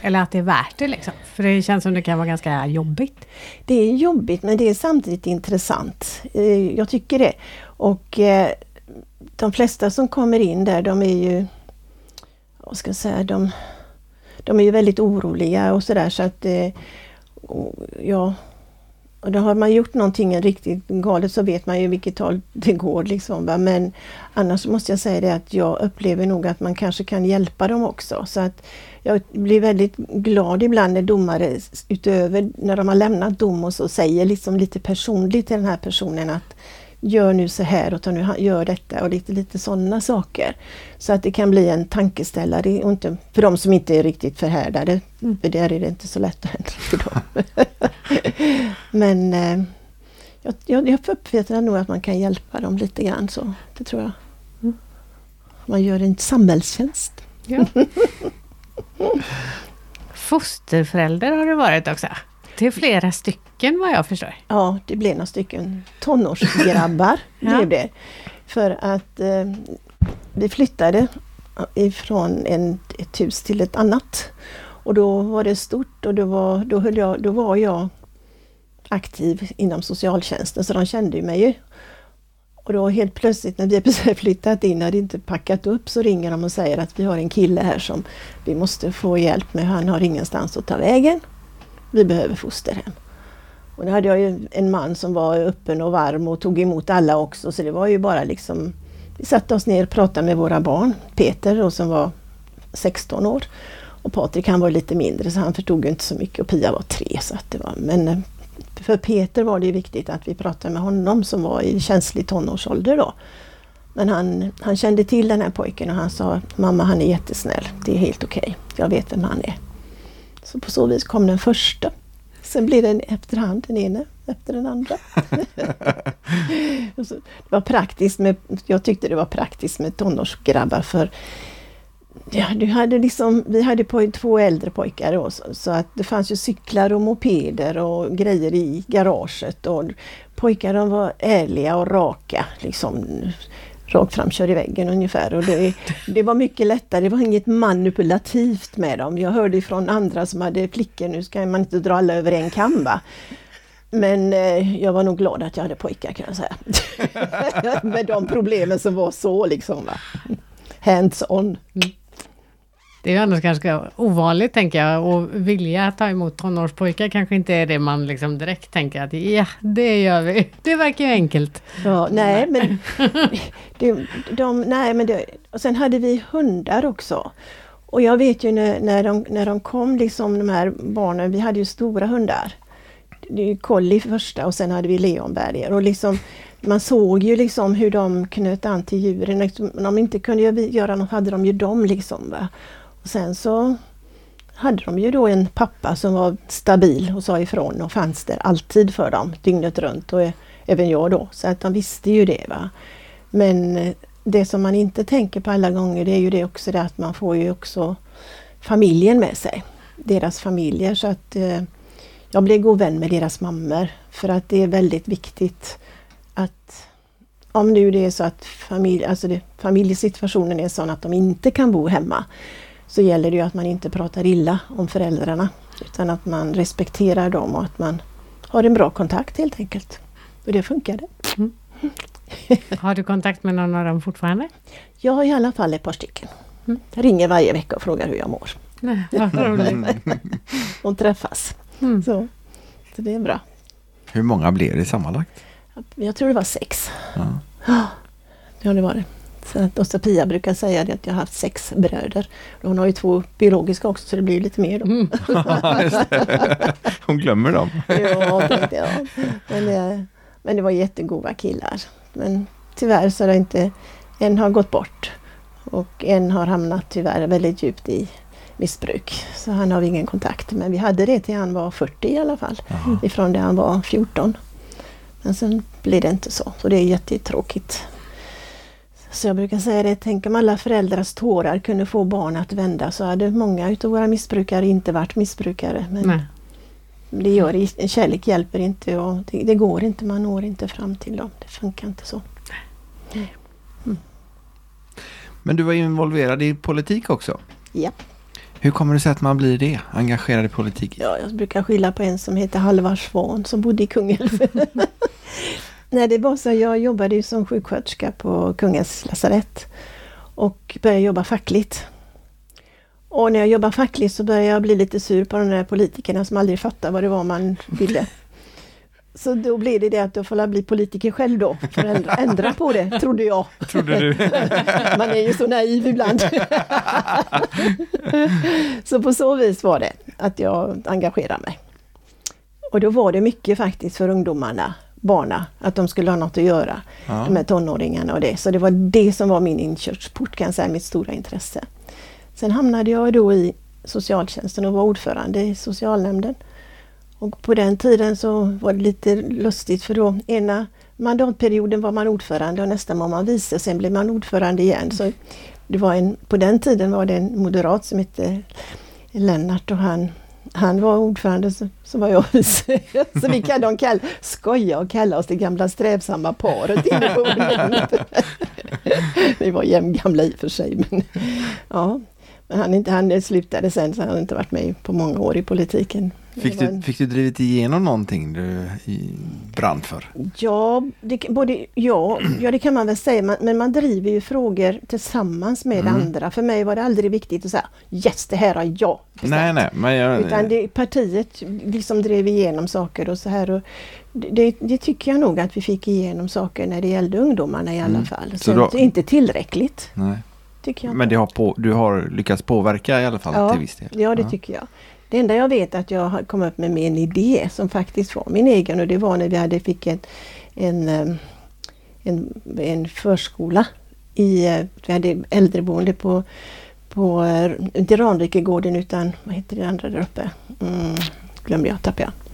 A: Eller att det är värt det liksom? För det känns som det kan vara ganska jobbigt.
C: Det är jobbigt men det är samtidigt intressant. Eh, jag tycker det. Och eh, de flesta som kommer in där de är ju, vad ska jag säga, de, de är ju väldigt oroliga och sådär så att eh, ja, och då har man gjort någonting riktigt galet så vet man ju vilket håll det går. Liksom, va? Men annars måste jag säga det att jag upplever nog att man kanske kan hjälpa dem också. Så att jag blir väldigt glad ibland när domare utöver när de har lämnat dom och så säger liksom lite personligt till den här personen att gör nu så här och ta nu, gör detta och lite, lite sådana saker. Så att det kan bli en tankeställare och inte, för de som inte är riktigt förhärdade. Mm. För där är det inte så lätt att för dem. *laughs* Men eh, jag, jag, jag uppfattar nog att man kan hjälpa dem lite grann så. Det tror jag. Mm. Man gör en samhällstjänst. Ja. *laughs*
A: Fosterförälder har du varit också? Till flera stycken vad jag förstår.
C: Ja, det blev några stycken tonårsgrabbar. *laughs* ja. blev det. För att eh, vi flyttade ifrån en, ett hus till ett annat. Och då var det stort och då var, då höll jag, då var jag aktiv inom socialtjänsten så de kände ju mig ju. Och då helt plötsligt när vi *laughs* precis flyttat in, hade inte packat upp, så ringer de och säger att vi har en kille här som vi måste få hjälp med. Han har ingenstans att ta vägen vi behöver fosterhem. Och då hade jag ju en man som var öppen och varm och tog emot alla också så det var ju bara liksom Vi satte oss ner och pratade med våra barn. Peter då, som var 16 år och Patrik han var lite mindre så han förstod inte så mycket och Pia var tre. Så att det var, men eh, för Peter var det viktigt att vi pratade med honom som var i känslig tonårsålder då. Men han, han kände till den här pojken och han sa Mamma han är jättesnäll, det är helt okej, okay. jag vet vem han är. Så på så vis kom den första. Sen blir det efterhand den ena efter den andra. *laughs* det var praktiskt med, jag tyckte det var praktiskt med tonårsgrabbar för ja, du hade liksom, vi hade på, två äldre pojkar då, så, så, att det fanns ju cyklar och mopeder och grejer i garaget. Och pojkarna var ärliga och raka. Liksom, rakt fram, kör i väggen ungefär. Och det, det var mycket lättare, det var inget manipulativt med dem. Jag hörde från andra som hade flickor, nu ska man inte dra alla över en kam va. Men eh, jag var nog glad att jag hade pojkar kan jag säga. *laughs* med de problemen som var så liksom. Va? Hands on. Mm.
A: Det är annars ganska ovanligt tänker jag och vilja ta emot tonårspojkar kanske inte är det man liksom direkt tänker att ja, det gör vi. Det verkar ju enkelt.
C: Ja, nej men, *laughs* det, de, nej, men det, och sen hade vi hundar också. Och jag vet ju när, när, de, när de kom, liksom de här barnen, vi hade ju stora hundar. Collie första och sen hade vi leonberger och liksom man såg ju liksom hur de knöt an till djuren. Om de inte kunde göra något hade de ju dem liksom. Va? Och sen så hade de ju då en pappa som var stabil och sa ifrån och fanns där alltid för dem dygnet runt och även jag då. Så att de visste ju det. Va? Men eh, det som man inte tänker på alla gånger det är ju det också det att man får ju också familjen med sig. Deras familjer så att eh, jag blev god vän med deras mammor för att det är väldigt viktigt att om nu det är så att familj, alltså det, familjesituationen är sån att de inte kan bo hemma så gäller det ju att man inte pratar illa om föräldrarna utan att man respekterar dem och att man har en bra kontakt helt enkelt. Och det funkade. Mm. *laughs*
A: Har du kontakt med någon av dem fortfarande?
C: Jag har i alla fall ett par stycken. Mm. Jag ringer varje vecka och frågar hur jag mår.
A: Nej, vad *laughs*
C: och träffas. Mm. Så, så det är bra.
B: Hur många blev det sammanlagt?
C: Jag tror det var sex. Ja, ja det var det. Så att Pia brukar säga det att jag har haft sex bröder. Hon har ju två biologiska också så det blir lite mer då. Mm. *laughs*
B: Hon glömmer dem.
C: ja, tänkte jag. Men det, men det var jättegoda killar. Men tyvärr så har det inte, en har gått bort och en har hamnat tyvärr väldigt djupt i missbruk. Så han har vi ingen kontakt. Men vi hade det till han var 40 i alla fall. Aha. Ifrån det han var 14. Men sen blir det inte så. Så det är jättetråkigt. Så jag brukar säga det, tänk om alla föräldrars tårar kunde få barn att vända så hade många utav våra missbrukare inte varit missbrukare. Men Nej. det gör kärlek hjälper inte och det, det, går inte, man når inte fram till dem. Det funkar inte så.
B: Mm. Men du var involverad i politik också?
C: Ja.
B: Hur kommer det sig att man blir det, engagerad i politik?
C: Ja, jag brukar skylla på en som heter Halvar Svahn som bodde i Kungälv. *laughs* Nej, det var så. Jag jobbade ju som sjuksköterska på Kungens lasarett och började jobba fackligt. Och när jag jobbade fackligt så började jag bli lite sur på de där politikerna som aldrig fattade vad det var man ville. *laughs* Så då blev det det att jag får bli politiker själv då, för att ändra på det, trodde jag.
B: Trodde du? *laughs*
C: Man är ju så naiv ibland. *laughs* så på så vis var det att jag engagerade mig. Och då var det mycket faktiskt för ungdomarna, barna, att de skulle ha något att göra, ja. de här tonåringarna och det. Så det var det som var min inkörsport kan jag säga, mitt stora intresse. Sen hamnade jag då i socialtjänsten och var ordförande i socialnämnden. Och på den tiden så var det lite lustigt för då ena mandatperioden var man ordförande och nästa var man vice, sen blev man ordförande igen. Så det var en, på den tiden var det en moderat som hette Lennart och han, han var ordförande så, så var jag vice. *laughs* Så vi kan de kall, skoja och kalla oss det gamla strävsamma paret inne på *laughs* Vi var jämngamla i och för sig. Men, ja. Men han, inte, han slutade sen så han har inte varit med på många år i politiken.
B: Fick du, fick du drivit igenom någonting du brann för?
C: Ja, det, både, ja, ja, det kan man väl säga, man, men man driver ju frågor tillsammans med mm. andra. För mig var det aldrig viktigt att säga Yes, det här har jag
B: bestämt. Nej, nej, men jag,
C: Utan det, partiet liksom drev igenom saker och så här. Och det, det, tycker jag nog att vi fick igenom saker när det gällde ungdomarna i alla mm. fall. Så, så då, inte tillräckligt.
B: Nej. Men det har på, du har lyckats påverka i alla fall
C: ja,
B: till viss del?
C: Ja, det ja. tycker jag. Det enda jag vet att jag kom upp med en idé som faktiskt var min egen och det var när vi hade fick en, en, en, en förskola i, vi hade äldreboende på, på inte Ranrikegården utan vad heter det andra där uppe? Mm, glömde jag, tappade jag.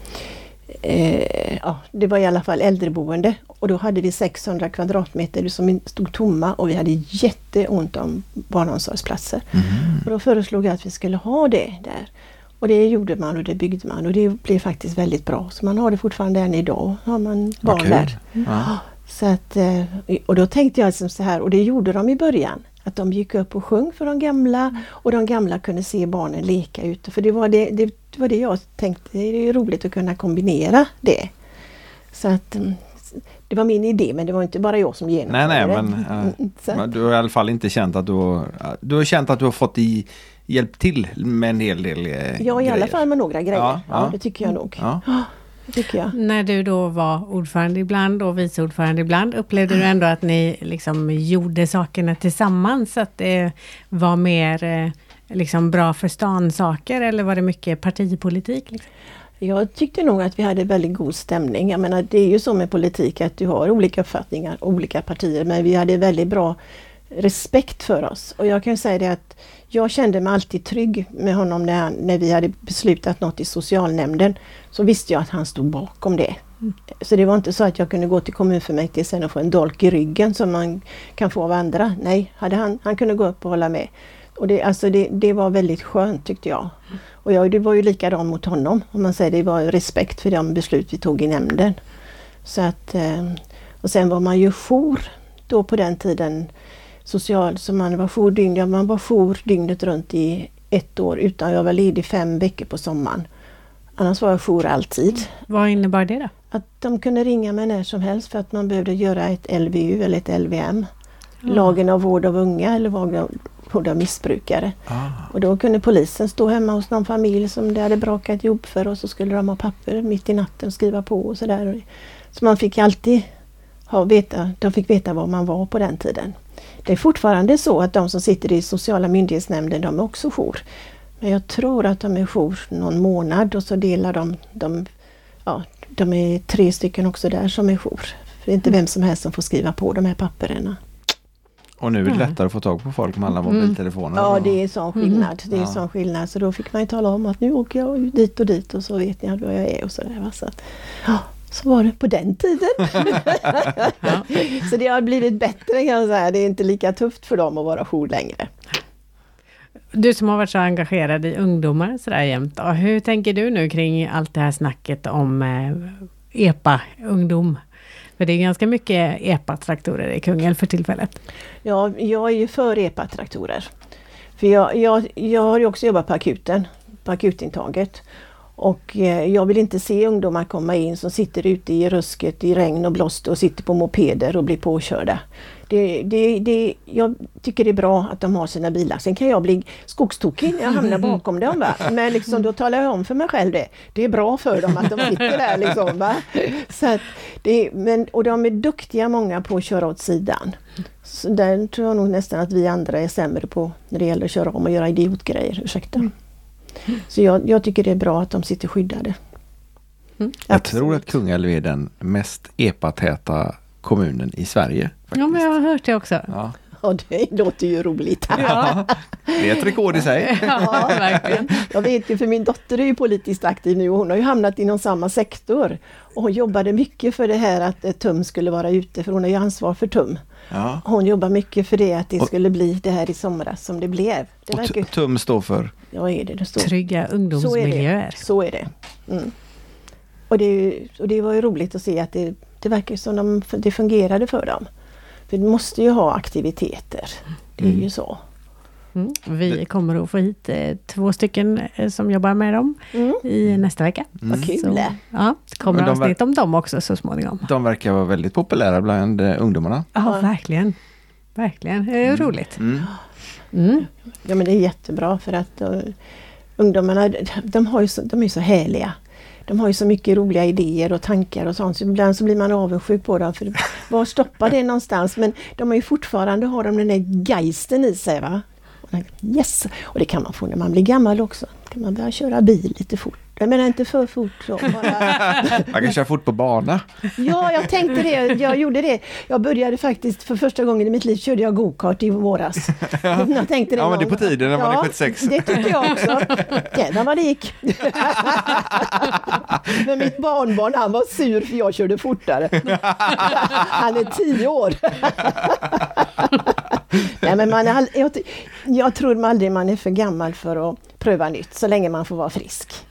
C: Eh, ja, det var i alla fall äldreboende och då hade vi 600 kvadratmeter som stod tomma och vi hade jätteont om barnomsorgsplatser. Mm. Och då föreslog jag att vi skulle ha det där. Och det gjorde man och det byggde man och det blev faktiskt väldigt bra. Så man har det fortfarande än idag. har man barn okay. där. Ja. Så att, eh, och då tänkte jag liksom så här, och det gjorde de i början. Att de gick upp och sjöng för de gamla och de gamla kunde se barnen leka ute. För det var det, det, var det jag tänkte, det är roligt att kunna kombinera det. Så att mm, det var min idé men det var inte bara jag som genomförde
B: nej, nej, men, *laughs* äh, men, du har i alla fall inte känt att du har, du har känt att du har fått i hjälpt till med en hel del eh,
C: Ja, i alla fall med några grejer. Ja, ja. det tycker jag nog. Ja.
A: När du då var ordförande ibland och vice ordförande ibland, upplevde du ändå att ni liksom gjorde sakerna tillsammans? Att det var mer eh, liksom bra för stan-saker eller var det mycket partipolitik? Liksom?
C: Jag tyckte nog att vi hade väldigt god stämning. Jag menar, det är ju så med politik att du har olika uppfattningar, olika partier, men vi hade väldigt bra respekt för oss. Och jag kan säga det att jag kände mig alltid trygg med honom när, han, när vi hade beslutat något i socialnämnden. Så visste jag att han stod bakom det. Mm. Så det var inte så att jag kunde gå till kommunfullmäktige sen och få en dolk i ryggen som man kan få av andra. Nej, hade han, han kunde gå upp och hålla med. Och det, alltså det, det var väldigt skönt tyckte jag. Och jag, det var ju likadant mot honom. Om man säger det var respekt för de beslut vi tog i nämnden. Så att, eh, och sen var man ju jour då på den tiden. Social, så man var jour, dygn, ja, man var jour dygnet runt i ett år utan jag var ledig fem veckor på sommaren. Annars var jag jour alltid.
A: Vad innebar det då?
C: Att de kunde ringa mig när som helst för att man behövde göra ett LVU eller ett LVM. Mm. Lagen av vård av unga eller vård av missbrukare. Ah. Och då kunde polisen stå hemma hos någon familj som det hade brakat ihop för och så skulle de ha papper mitt i natten och skriva på och sådär. Så man fick alltid ha, veta, de fick veta var man var på den tiden. Det är fortfarande så att de som sitter i sociala myndighetsnämnden, de är också jour. Men jag tror att de är jour någon månad och så delar de, de ja, de är tre stycken också där som är jour. För det är inte mm. vem som helst som får skriva på de här papperna.
B: Och nu är det lättare att få tag på folk med alla mm. mobiltelefoner.
C: Ja det är sån mm. skillnad. Det är ja. sån skillnad. Så då fick man ju tala om att nu åker jag dit och dit och så vet ni var jag är och sådär. Så, ja, så var det på den tiden. *laughs* *laughs* så det har blivit bättre kan jag säga. Det är inte lika tufft för dem att vara jour längre.
A: Du som har varit så engagerad i ungdomar sådär jämt. Hur tänker du nu kring allt det här snacket om eh, EPA, ungdom? För det är ganska mycket EPA-traktorer i Kungälv för tillfället.
C: Ja, jag är ju för EPA-traktorer. För jag, jag, jag har ju också jobbat på akuten, på akutintaget. Och eh, jag vill inte se ungdomar komma in som sitter ute i rusket i regn och blåst och sitter på mopeder och blir påkörda. Det, det, det, jag tycker det är bra att de har sina bilar. Sen kan jag bli skogstokig när jag hamnar bakom dem. Va? Men liksom, då talar jag om för mig själv det. Det är bra för dem att de sitter där. Liksom, va? Så att det, men, och de är duktiga många på att köra åt sidan. Så där tror jag nog nästan att vi andra är sämre på när det gäller att köra om och göra idiotgrejer. Ursäkta. Så jag, jag tycker det är bra att de sitter skyddade.
B: Mm. Jag tror att Kungälv är den mest epatäta kommunen i Sverige.
A: Faktiskt. Ja, men jag har hört det också.
C: Ja. Ja, det låter ju roligt. *laughs* Ja.
B: det är ett rekord i sig.
C: Ja, verkligen. Jag vet ju, för min dotter är ju politiskt aktiv nu och hon har ju hamnat inom samma sektor. Och hon jobbade mycket för det här att TUM skulle vara ute, för hon har ju ansvar för TUM. Ja. Hon jobbar mycket för det, att det skulle bli det här i somras som det blev. Det
B: och verkar... TUM står för?
C: Ja, är det det står.
A: Trygga ungdomsmiljöer.
C: Så är det. Så är det. Mm. Och, det och det var ju roligt att se att det, det verkar som de, det fungerade för dem. För de måste ju ha aktiviteter. Det är mm. ju så.
A: Mm. Vi kommer att få hit eh, två stycken eh, som jobbar med dem mm. i nästa vecka.
C: Mm. Vad kul! Så,
A: ja, det kommer de avsnitt om dem också så småningom.
B: De verkar vara väldigt populära bland eh, ungdomarna.
A: Ja, verkligen. Verkligen, det är mm. roligt. Mm.
C: Mm. Ja men det är jättebra för att uh, ungdomarna de, har ju så, de är så härliga. De har ju så mycket roliga idéer och tankar och sånt så ibland så blir man avundsjuk på dem. För var stoppar det någonstans? Men de har ju fortfarande har de den där geisten i sig. Va? Yes! Och det kan man få när man blir gammal också. kan man börja köra bil lite fort. Jag menar inte för fort. Så, bara. *laughs*
B: man kan köra fort på bana.
C: Ja, jag tänkte det. Jag gjorde det. Jag började faktiskt för första gången i mitt liv körde jag gokart i våras.
B: Ja, jag tänkte det ja men det är på tiden när man är 76.
C: Det tyckte jag också. Jävlar vad det gick. men mitt barnbarn han var sur för jag körde fortare. Han är tio år. Nej, men man är, jag, jag tror aldrig man är för gammal för att pröva nytt, så länge man får vara frisk.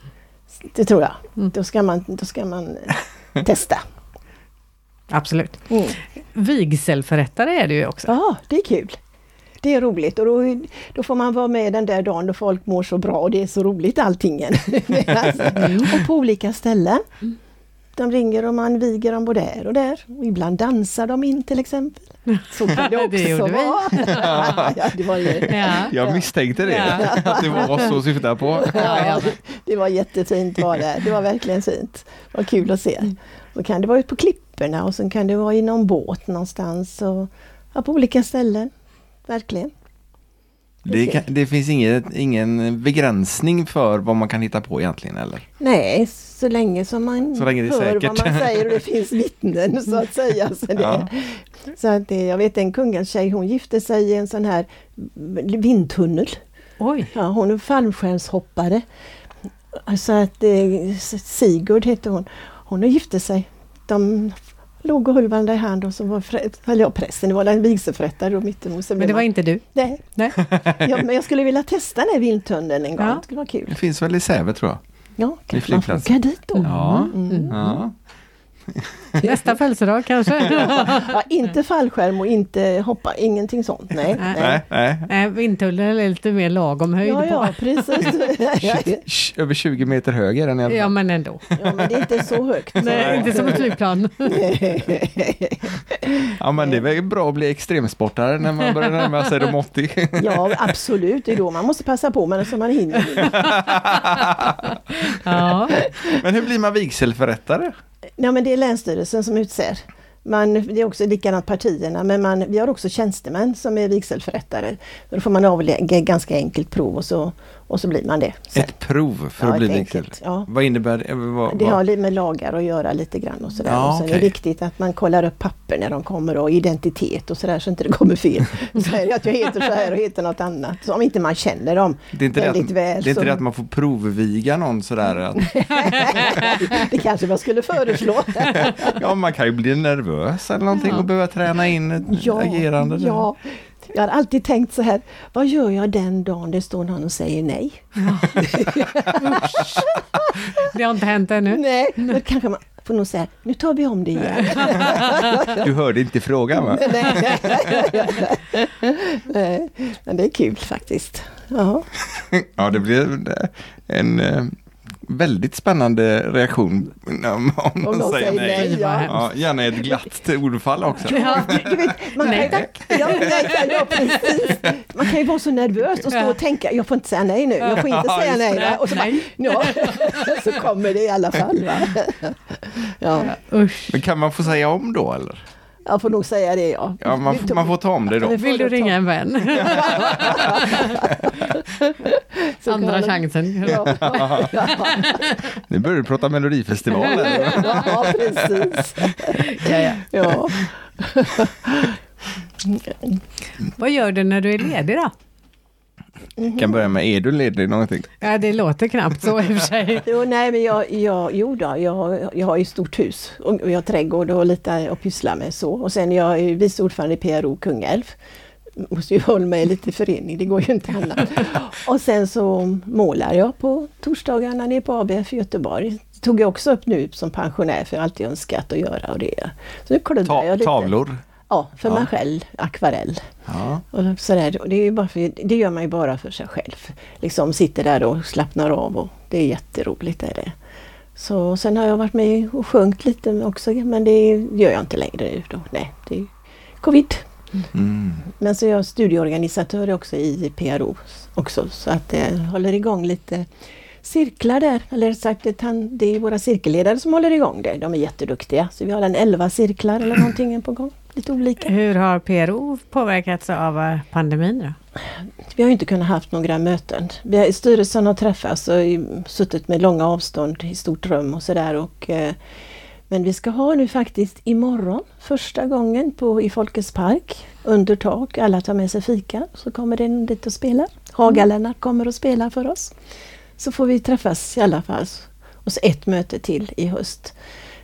C: Det tror jag. Mm. Då ska man, då ska man eh, testa. *laughs*
A: Absolut. Mm. Vigselförrättare är du ju också.
C: Ja, det är kul. Det är roligt och då, då får man vara med den där dagen då folk mår så bra och det är så roligt allting. *laughs* *laughs* alltså, och på olika ställen. De ringer och man viger dem både här och där. Och ibland dansar de in till exempel. Så kan det *laughs* också det vara. *laughs*
B: ja, det var ju... ja. Jag misstänkte det, ja. att det var så syftade på.
C: ja, det var jättefint var det. Det var verkligen fint. Vad kul att se. Så kan det vara ute på klipporna och sen kan det vara i någon båt någonstans. Och, ja, på olika ställen. Verkligen.
B: Det, kan, det finns inget, ingen begränsning för vad man kan hitta på egentligen eller?
C: Nej, så länge som man
B: Så länge det
C: hör
B: säkert.
C: vad man säger och det *laughs* finns vittnen så att säga. Så, det,
B: Ja.
C: så att det, jag vet en kungens tjej, hon gifte sig i en sån här vindtunnel.
A: Oj,
C: Ja, hon är fallskärmshoppare. Så att eh, Sigurd hette hon. Hon gifte sig. De låg och höll varandra i hand och så var frä- eller ja, prästen, det var en vigselförrättare. Så
A: men
C: blev
A: det var
C: man-
A: inte du?
C: Nej,
A: Nej. *laughs*
C: ja, men jag skulle vilja testa den här vindtunneln en gång.
A: Ja.
C: Det skulle vara kul.
B: Det finns väl i Säve tror jag.
C: Ja, kanske man får åka dit då.
B: Ja.
C: Mm.
B: Ja. *laughs*
A: Nästa födelsedag kanske?
C: Ja, inte fallskärm och inte hoppa, ingenting sånt. Nej.
A: Nej.
B: Nej, nej.
A: Vindtunneln är lite mer lagom höjd
C: Ja, ja, precis. *laughs*
B: Över 20 meter höger än alla
A: Ja, men ändå.
C: Ja, men det är inte så högt.
A: Nej, inte som ett flygplan. *laughs*
B: Ja men det är väl bra att bli extremsportare när man börjar närma sig de 80.
C: Ja, absolut. Det är då man måste passa på, men så man hinner.
A: Ja.
B: Men hur blir man vigselförrättare?
C: Nej, men det är Länsstyrelsen som utser. Man, det är också likadant partierna, men man, vi har också tjänstemän som är vigselförrättare. Då får man avlägga ett ganska enkelt prov och så, och så blir man det. sen.
B: Ett prov för
C: Ja,
B: att bli
C: enkelt, ja.
B: Vad innebär det? Vad,
C: Det har med lagar att göra lite grann och sådär.
B: Ja,
C: och sen är det viktigt att man kollar upp papper när de kommer och identitet och sådär så inte det kommer fel. *laughs* Så är det att jag heter så här och heter något annat. Så om inte man känner dem
B: det är inte, det
C: väldigt
B: att,
C: väl.
B: det är inte
C: så-
B: det att man får provviga någon sådär? Att, *laughs*
C: det kanske man skulle föreslå. *laughs*
B: ja man kan ju bli nervös eller någonting
A: Ja.
B: och behöva träna in ett agerande.
C: ja. Jag har alltid tänkt så här, vad gör jag den dagen det står någon och säger nej? *laughs*
A: Det har inte hänt ännu.
C: Nej, då kanske man får nog säga, nu tar vi om det igen. *laughs*
B: Du hörde inte frågan va?
C: Nej. Nej, Men det är kul faktiskt. Ja. *laughs*
B: Ja det blir en eh, väldigt spännande reaktion om, om de säger nej.
C: ja.
B: Ja, gärna ett glatt *laughs* ordfall också.
C: Ja, vet, man
A: Nej,
C: kan, Ja, nej, ja, precis. Man kan ju vara så nervös och stå och tänka, jag får inte säga nej nu, jag får inte
B: Ja,
C: säga nej. Va? Och så, bara,
A: Nej.
C: ja, *laughs* så kommer det i alla fall. Va? Ja.
B: Men kan man få säga om då eller?
C: Jag får nog säga det ja.
B: Ja, man, man får ta om det då.
C: Vi får
A: Vill du ringa en vän? *laughs* Andra chansen.
C: Ja, *laughs* ja,
B: Nu börjar du prata melodifestival. eller?
C: ja, precis.
A: Ja, ja.
C: Ja.
A: Vad gör du när du är ledig då?
B: Kan börja med, är du ledig någonting?
A: Ja, det låter knappt så i och för sig. *laughs*
C: Jo, nej, men jag, jag, jo då, jag, jag har ju stort hus och jag har trädgård och lite att pyssla med så. Och sen jag är vice ordförande i PRO Kungälv. Måste ju hålla mig lite i förening, det går ju inte annat. *laughs* Och sen så målar jag på torsdagarna nere på ABF i Göteborg. Det tog jag också upp nu som pensionär för jag har alltid önskat att göra och det. Så nu
B: Ta,
C: jag lite.
B: tavlor?
C: Ja, för
B: Ja.
C: mig själv, akvarell.
B: Ja.
C: Och sådär. Och det, är bara för, det gör man ju bara för sig själv. Liksom sitter där och slappnar av och det är jätteroligt. Är det. Så sen har jag varit med och sjungit lite också men det gör jag inte längre nu då. Nej, det är covid.
B: Mm.
C: Men så är jag studieorganisatör också i PRO också så att det håller igång lite cirklar där. Eller sagt, det är- det är våra cirkelledare som håller igång det. De är jätteduktiga. Så vi har en 11 cirklar eller någonting på gång. Lite olika.
A: Hur har PRO påverkats av eh, pandemin då?
C: Vi har inte kunnat haft några möten. Vi har, styrelsen har träffats och suttit med långa avstånd i stort rum och sådär. eh, Men vi ska ha nu faktiskt imorgon första gången på, i Folkets park under tak. Alla tar med sig fika så kommer den dit och spelar. Hagalennart kommer och spelar för oss. Så får vi träffas i alla fall. Och så ett möte till i höst.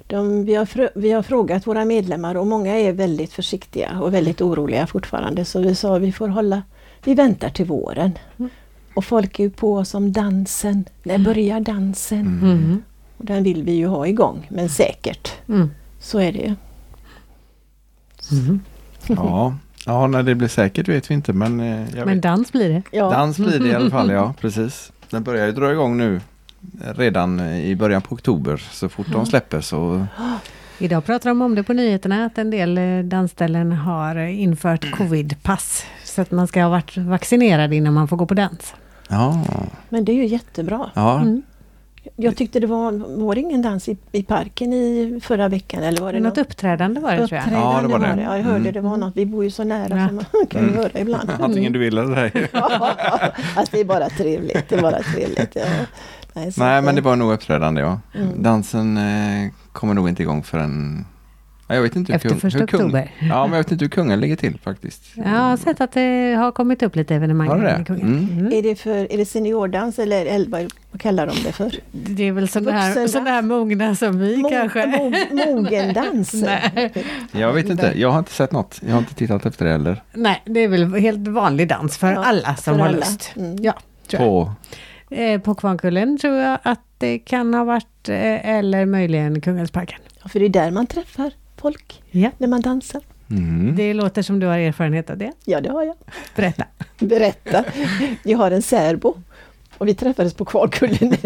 C: De, vi, har frö, vi har frågat våra medlemmar och många är väldigt försiktiga och väldigt oroliga fortfarande. Så vi sa vi får hålla, vi väntar till våren. Och folk är ju på oss om dansen. När börjar dansen?
A: Mm.
C: Och den vill vi ju ha igång, men säkert.
A: Mm.
C: Så är det ju.
A: Mm.
B: Ja. ja, när det blir säkert vet vi inte men, eh, jag
A: Men
B: vet.
A: dans blir det.
C: Ja.
B: dans blir det i alla fall. Ja, *laughs* precis. Den börjar ju dra igång nu redan i början på oktober. Så fort de släpper så *gasps*
A: Idag pratar de om det på nyheterna att en del eh, dansställen har infört covid-pass. Så att man ska ha varit vaccinerad innan man får gå på dans.
B: ja,
C: Men det är ju jättebra.
B: ja.
A: Mm.
C: Jag tyckte det var, var det ingen dans i, i parken i förra veckan eller var det
A: Något uppträdande var det tror jag.
C: Uppträdande
B: Ja, det var det.
C: Ja, jag hörde
B: Mm.
C: det var något. Vi bor ju så nära
A: Ja.
C: så man *laughs* kan ju höra ibland.
B: Antingen du vill eller ej. *laughs*
C: Ja, alltså det är bara trevligt. Det är bara trevligt. Ja. Nej,
B: Nej, men det var nog uppträdande ja.
C: Mm.
B: Dansen eh, kommer nog inte igång förrän... Ja, jag vet inte hur,
A: Efter
B: kung,
A: första
B: hur kung,
A: oktober.
B: Ja, men jag vet inte hur kungen ligger till faktiskt.
A: Jag har sett att det har kommit upp lite evenemang.
B: Har det. Mm.
A: Mm.
C: Är det, för, är det seniordans eller eller vad kallar de det för?
A: Det är väl sådana här, såna här mogna som vi
C: Mo-
A: kanske.
C: mo- Mogendans? *laughs*
A: Nej.
B: Jag vet inte, jag har inte sett något. Jag har inte tittat efter det heller.
A: Nej, det är väl helt vanlig dans för
C: Ja,
A: alla som
C: för
A: har
C: alla.
A: lust.
C: Mm.
A: Ja, tror jag.
B: På,
A: Eh, på Kvarnkullen tror jag att det kan ha varit, eh, eller möjligen Kungälvsparken.
C: Ja, för det är där man träffar folk
A: Ja.
C: när man dansar.
B: mm.
A: Det låter som du har erfarenhet av det.
C: Ja, det har jag.
A: Berätta.
C: Berätta. Jag har en särbo. Och vi träffades på Kvarkullen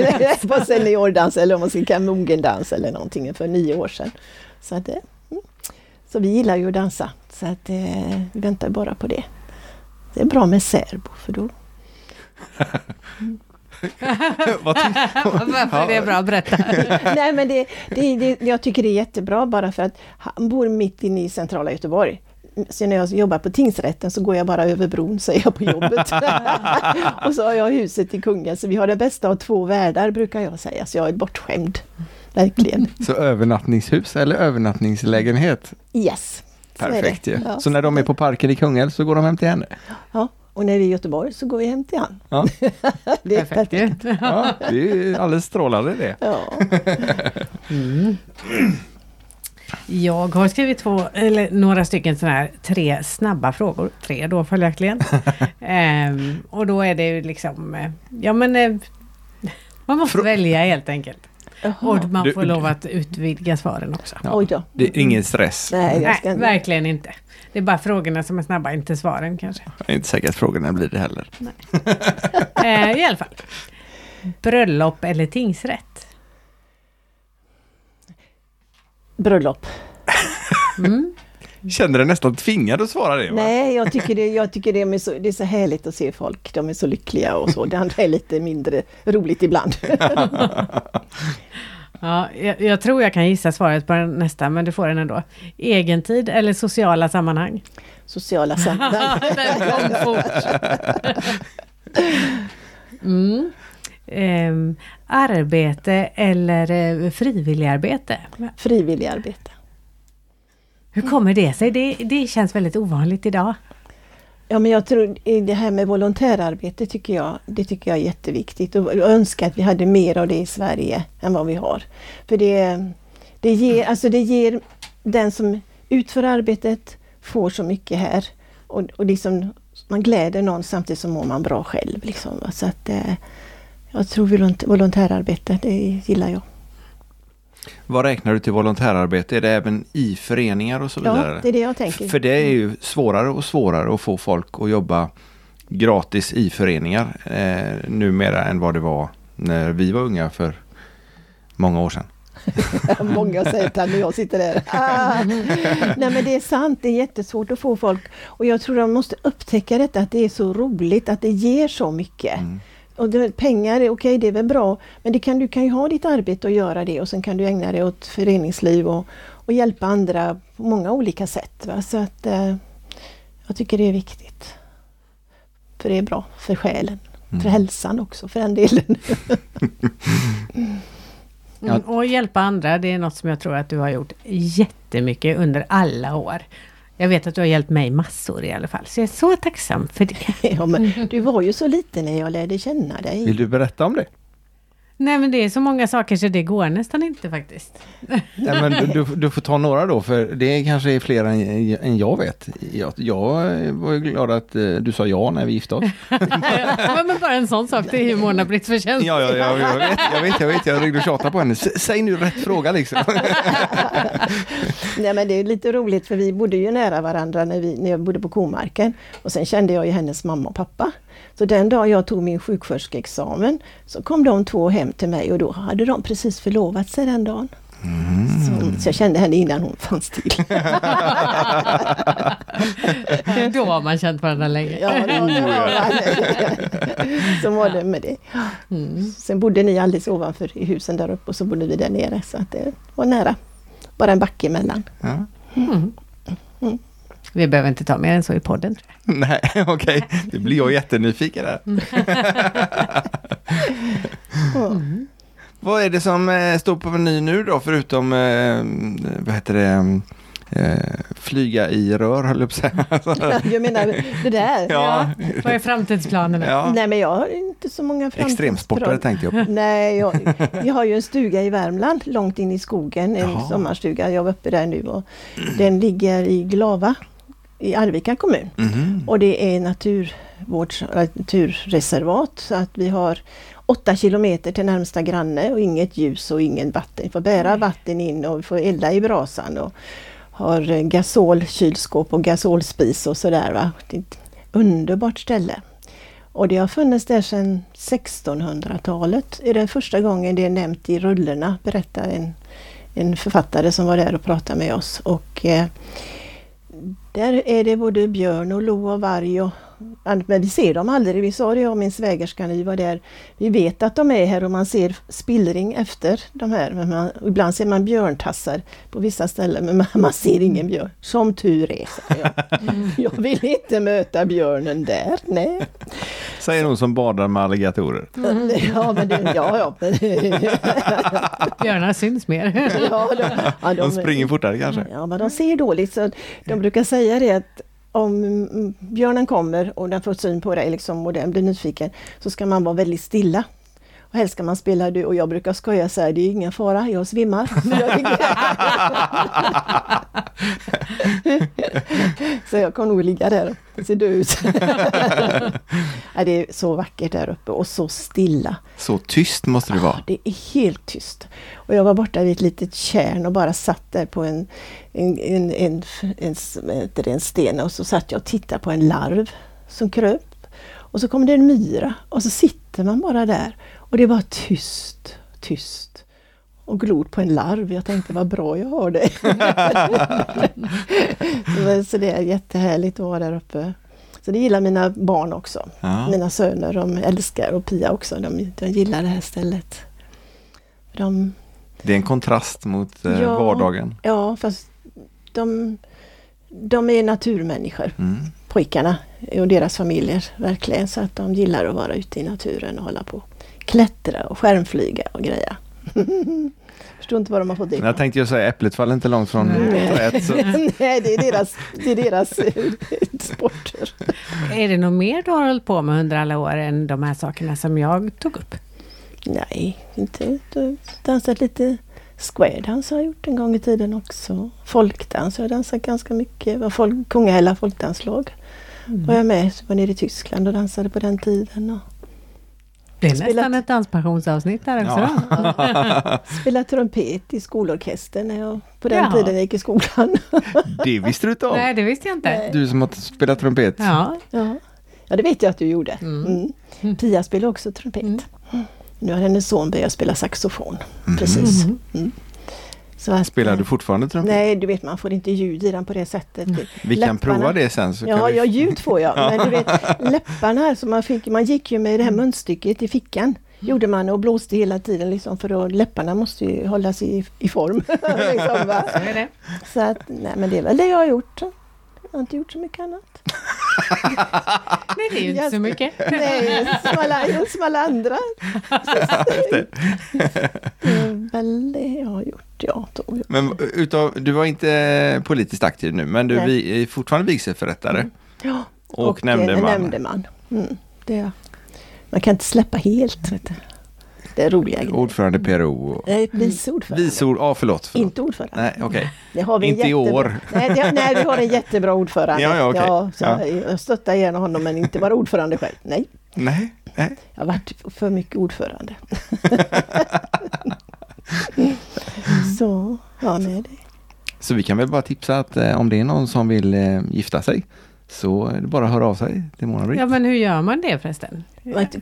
C: *laughs* på seniordans eller om man ska kalla mogendans eller någonting för nio år sedan. Så, att, eh, mm. så vi gillar ju att dansa. Så att, vi väntar bara på det. Det är bra med särbo för då
B: ty- *laughs* *laughs* *laughs*
A: Varför är det bra? Berätta. *laughs*
C: Nej men det, det, det, jag tycker det är jättebra bara för att han bor mitt inne i centrala Göteborg. Så när jag jobbar på tingsrätten så går jag bara över bron är jag på jobbet. och så har jag huset i Kungälv så vi har det bästa av två världar brukar jag säga. Så jag är bortskämd. Verkligen.
B: Så övernattningshus eller övernattningslägenhet?
C: Yes.
B: Perfekt ju.
C: Ja.
B: Så när de är på parken i Kungälv så går de hem till henne?
C: Ja, och när vi är i Göteborg så går vi hem till han.
B: Ja, *laughs*
C: Det är
A: Perfekt
C: perfekt.
B: ja det är ju alldeles strålande det.
C: Ja.
A: Mm. Jag har skrivit två, eller några stycken sådana här tre snabba frågor. Tre då följaktligen. *laughs* ehm, och då är det ju liksom, eh, ja men eh, *laughs* man måste
B: Frå-
A: välja helt enkelt.
C: Jaha.
A: Och man
B: Du-
A: får lov att utvidga svaren också.
B: Ja.
C: Oj då.
B: Det är ingen stress.
C: Nej, jag
A: Nej,
C: ska inte.
A: verkligen inte. Det är bara frågorna som är snabba, inte svaren kanske.
B: Jag är inte säker att frågorna blir det heller. *laughs*
A: Eh, I alla fall. Bröllop eller tingsrätt?
C: Bröllop.
A: Mm.
B: Känner dig nästan tvingad att svara det va?
C: Nej, jag tycker, det, jag tycker det, är så, det är så härligt att se folk. De är så lyckliga och så. Det andra är lite mindre roligt ibland. *laughs*
A: Ja, jag, jag tror jag kan gissa svaret på den nästa, men du får den ändå. Egentid eller sociala sammanhang?
C: Sociala sammanhang.
A: den kom fort. Mm. Ehm, arbete eller eh, frivilligarbete?
C: Frivilligarbete.
A: Hur kommer det sig? Det, det känns väldigt ovanligt idag.
C: Ja, men jag tror det här med volontärarbete tycker jag, det tycker jag är jätteviktigt och jag önskar att vi hade mer av det i Sverige än vad vi har. För det, det, ger, alltså det ger den som utför arbetet får så mycket här och, och liksom, man gläder någon samtidigt som mår man bra själv. Liksom. Så att, eh, jag tror volontärarbete, det gillar jag.
B: Vad räknar du till volontärarbete? Är det även i föreningar och så vidare?
C: Ja, det är det jag tänker.
B: För det är ju svårare och svårare att få folk att jobba gratis i föreningar eh, numera än vad det var när vi var unga för många år sedan. *laughs*
C: Många säger det när jag sitter där. Ah. *laughs* Nej men det är sant, det är jättesvårt att få folk. Och jag tror de måste upptäcka detta, att det är så roligt, att det ger så mycket.
B: Mm.
C: Och det, pengar, är okej det är väl bra, men det kan, du kan ju ha ditt arbete och göra det och sen kan du ägna dig åt föreningsliv och, och hjälpa andra på många olika sätt. Va? Så att eh, jag tycker det är viktigt. För det är bra för själen, för
B: Mm.
C: hälsan också för den delen. *laughs*
A: Mm, och hjälpa andra, det är något som jag tror att du har gjort jättemycket under alla år. Jag vet att du har hjälpt mig massor i alla fall, så jag är så tacksam för det. *laughs*
C: ja, men du var ju så liten när jag lärde känna dig.
B: Vill du berätta om det?
A: Nej men det är så många saker så det går nästan inte faktiskt. *laughs*
B: Ja, men du, du, du får ta några då, för det kanske är fler än, än jag vet. Jag, jag var ju glad att eh, du sa ja när vi gifte oss. *laughs*
A: Ja, men bara en sån sak, det är ju Mona-Britts förtjänst.
B: Ja, ja, ja, jag vet, jag vet, jag vet, jag ringde och tjatade på henne. S- Säg nu rätt fråga liksom. *laughs*
C: Nej men det är lite roligt för vi bodde ju nära varandra när, vi, när jag bodde på Komarken. Och sen kände jag ju hennes mamma och pappa. Så den dag jag tog min sjuksköterskeexamen så kom de två hem till mig och då hade de precis förlovat sig den dagen. Mm. Så, så, jag kände henne innan hon fanns till. *laughs*
A: Då har man känt varandra länge.
C: Ja, då, då, så var det med det. Mm. Sen bodde ni alldeles ovanför i husen där uppe och så bodde vi där nere så att det var nära. Bara en backe emellan. Ja. Mm.
A: Vi behöver inte ta mer än så i podden. Tror *laughs*
B: jag. Nej, okej. Okay. Det blir jag jättenyfiken där. Mm. *laughs* Vad är det som eh, står på menyn nu då förutom eh, vad heter det? Eh, flyga i rör höll jag på att
C: säga. *laughs* jag menar det där.
A: Ja. ja. Vad är framtidsplanerna? Ja.
C: Nej men jag har inte så många
B: framtidsplaner. Extremsportare tänkte jag
C: på. Nej, jag, jag har ju en stuga i Värmland långt in i skogen. En Jaha. sommarstuga. Jag var uppe där nu och den ligger i Glava i Arvika kommun. Mm. Och det är naturvårds, naturreservat så att vi har åtta kilometer till närmsta granne och inget ljus och ingen vatten. Vi får bära vatten in och vi får elda i brasan och har eh, gasolkylskåp och gasolspis och sådär. Va? Det är ett underbart ställe. Och det har funnits där sedan 1600-talet. Det är den första gången det är nämnt i rullorna, berättar en, en författare som var där och pratade med oss. Och eh, där är det både björn och lo och varg och men vi ser dem aldrig. Vi sa det jag och min svägerska när vi var där. Vi vet att de är här och man ser spillring efter de här. Men man, ibland ser man björntassar på vissa ställen men man, man ser ingen björn. Som tur är, jag. jag vill inte möta björnen där, nej.
B: Säger hon som badar med alligatorer.
C: Mm. Ja, men det, ja, ja.
A: Björnar syns mer.
B: Ja, de, ja, de, de springer fortare kanske?
C: Ja, men de ser dåligt. Så de brukar säga det att om björnen kommer och den får syn på dig liksom, och den blir nyfiken så ska man vara väldigt stilla. Och helst ska man spela du och jag brukar skoja så här, det är ingen fara, jag svimmar. *laughs* *laughs* så jag kommer nog ligga där och se död ut. *laughs* ja, det är så vackert där uppe och så stilla.
B: Så tyst måste det vara. Ja,
C: det är helt tyst. Och jag var borta vid ett litet kärn och bara satt där på en, en, en, en, en, en, en sten och så satt jag och tittade på en larv som kröp. Och så kom det en myra och så sitter man bara där och det var tyst, tyst. Och glor på en larv. Jag tänkte vad bra jag har det. *laughs* så det är jättehärligt att vara där uppe. Så det gillar mina barn också. Ja. Mina söner, de älskar och Pia också. De, de gillar det här stället. De,
B: det är en kontrast mot eh, ja, vardagen.
C: Ja, fast de, de är naturmänniskor. Mm. Pojkarna och deras familjer, verkligen. Så att de gillar att vara ute i naturen och hålla på klättra och skärmflyga och greja. *laughs* Förstår inte vad de har fått det
B: Jag tänkte ju säga äpplet faller inte långt från träet. *laughs*
C: Nej, det är deras, det är deras eh, sporter.
A: Är det något mer du har hållit på med under alla år än de här sakerna som jag tog upp?
C: Nej, inte. Du dansat lite square dance har jag gjort en gång i tiden också. Folkdans har jag dansat ganska mycket. Var folk, Kungahälla folkdanslag mm. var jag med. Så var nere i Tyskland och dansade på den tiden. Och
A: det är spelat... nästan ett danspensionsavsnitt där också.
C: Ja. *laughs* Spelade trumpet i skolorkestern när jag, på den ja. tiden jag gick i skolan. *laughs*
B: det visste du inte om?
A: Nej, det visste jag inte.
B: Du som har spelat trumpet?
C: Ja. ja. Ja, det vet jag att du gjorde. Mm. Mm. Pia spelar också trumpet. Mm. Nu har hennes son börjat spela saxofon. Mm. Precis. Mm.
B: Att, Spelar du fortfarande trumpet?
C: Nej, du vet man får inte ljud i den på det sättet. Mm.
B: Vi läpparna, kan prova det sen. Så
C: ja,
B: vi...
C: ja, ljud får jag. *laughs* Men du vet läpparna, så man, fick, man gick ju med det här munstycket i fickan. Gjorde man och blåste hela tiden liksom för att läpparna måste ju hållas i, i form. *laughs* liksom, va? Så är det. Så att, nej men det är väl det jag har gjort. Jag har inte gjort så mycket annat. *laughs*
A: Nej, det är ju inte så mycket.
C: Nej, som alla, som alla andra. det är väl det jag har gjort, ja.
B: Men utav, du var inte politiskt aktiv nu, men du är fortfarande vigselförrättare. Mm.
C: Ja, och, och nämndeman. nämndeman. Mm, det, man kan inte släppa helt. Vet du det är roliga grejer.
B: Ordförande PRO?
C: Nej, vice ordförande.
B: Vice ord, ah, förlåt, förlåt.
C: Inte ordförande.
B: Nej. Okay. Inte i år.
C: Nej, det, nej, vi har en jättebra ordförande.
B: Ja, ja, okay. ja, så
C: ja. Jag stöttar gärna honom, men inte vara ordförande själv. Nej.
B: Nej. nej.
C: Jag har varit för mycket ordförande. *laughs* så, ja, nej. Det.
B: Så vi kan väl bara tipsa att eh, om det är någon som vill eh, gifta sig så är det bara att höra av sig till Mona-Britt.
A: Ja, men hur gör man det förresten?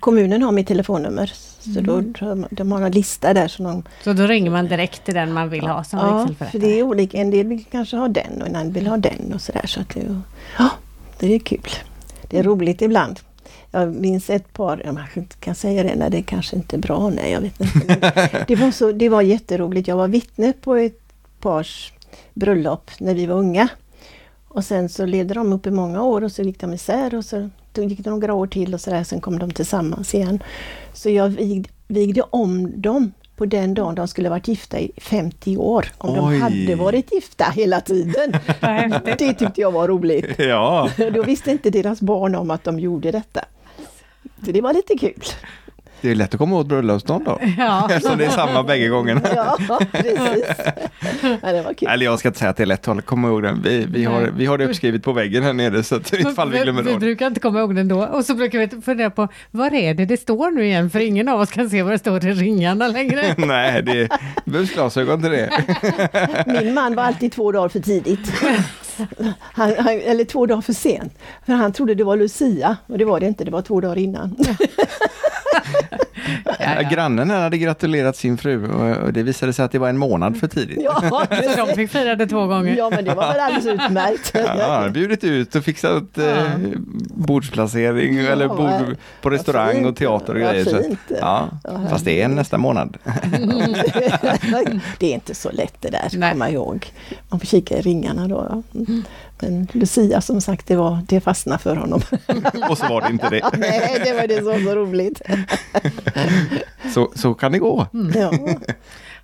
C: Kommunen har mitt telefonnummer. Så
A: Mm.
C: då, de, de har en lista där som de...
A: Så då ringer man direkt till den man vill ha som
C: Ja, för det är olika. En del vill kanske ha den och en annan vill ha den och sådär. Så att det, ja, det är kul. Det är roligt ibland. Jag minns ett par, jag kanske inte kan säga det när det kanske inte är bra, nej jag vet inte. *laughs* Det, var så, det var jätteroligt. Jag var vittne på ett pars bröllop när vi var unga. Och sen så levde de upp i många år och så gick de isär och så gick det några år till och sådär, sen kom de tillsammans igen. Så jag vigde, vigde om dem på den dagen de skulle varit gifta i 50 år. Om
B: Oj.
C: de hade varit gifta hela tiden. *laughs* Det tyckte jag var roligt. *laughs*
B: Ja,
C: Då visste inte deras barn om att de gjorde detta. Så det var lite kul.
B: Det är lätt att komma åt bröllopsdagen då. *laughs*
A: Ja.
B: Eftersom det är samma bägge gångerna.
C: Ja, precis. *laughs* Ja, det var kul.
B: Eller jag ska inte säga att det är lätt att komma ihåg den. Vi, vi, har, vi har det uppskrivet på väggen här nere så att ifall vi glömmer
A: vi
B: det.
A: brukar inte komma ihåg den då. Och så brukar vi fundera på, vad är det det står nu igen? För ingen av oss kan se vad det står i ringarna längre. *laughs*
B: Nej, det behövs glasögon till det.
C: Min man var alltid två dagar för tidigt. *laughs* Han, han, eller två dagar för sent. För han trodde det var Lucia och det var det inte, det var två dagar innan.
A: Ja, *laughs* ja.
B: Grannen hade gratulerat sin fru och det visade sig att det var en månad för tidigt.
C: Ja, *laughs*
A: Så de fick fira det två gånger.
C: ja men det var väl alldeles utmärkt.
B: Ja, han hade bjudit ut och fixat eh,
A: Ja.
B: bordsplacering eller
C: vad-
B: bord på restaurang
C: fint.
B: och teater och grejer. Så,
C: fint.
B: ja,
C: Ja,
B: fast det är nästa månad.
C: det är inte så lätt det där,
A: Nej.
C: komma ihåg. Man får kika i ringarna då. Ja. Mm. Men Lucia som sagt, det, var, det fastnade för honom. *laughs*
B: Och så var det inte det. *laughs*
C: Nej, det var det som var så roligt. *laughs*
B: Så, så kan det gå.
C: Ja.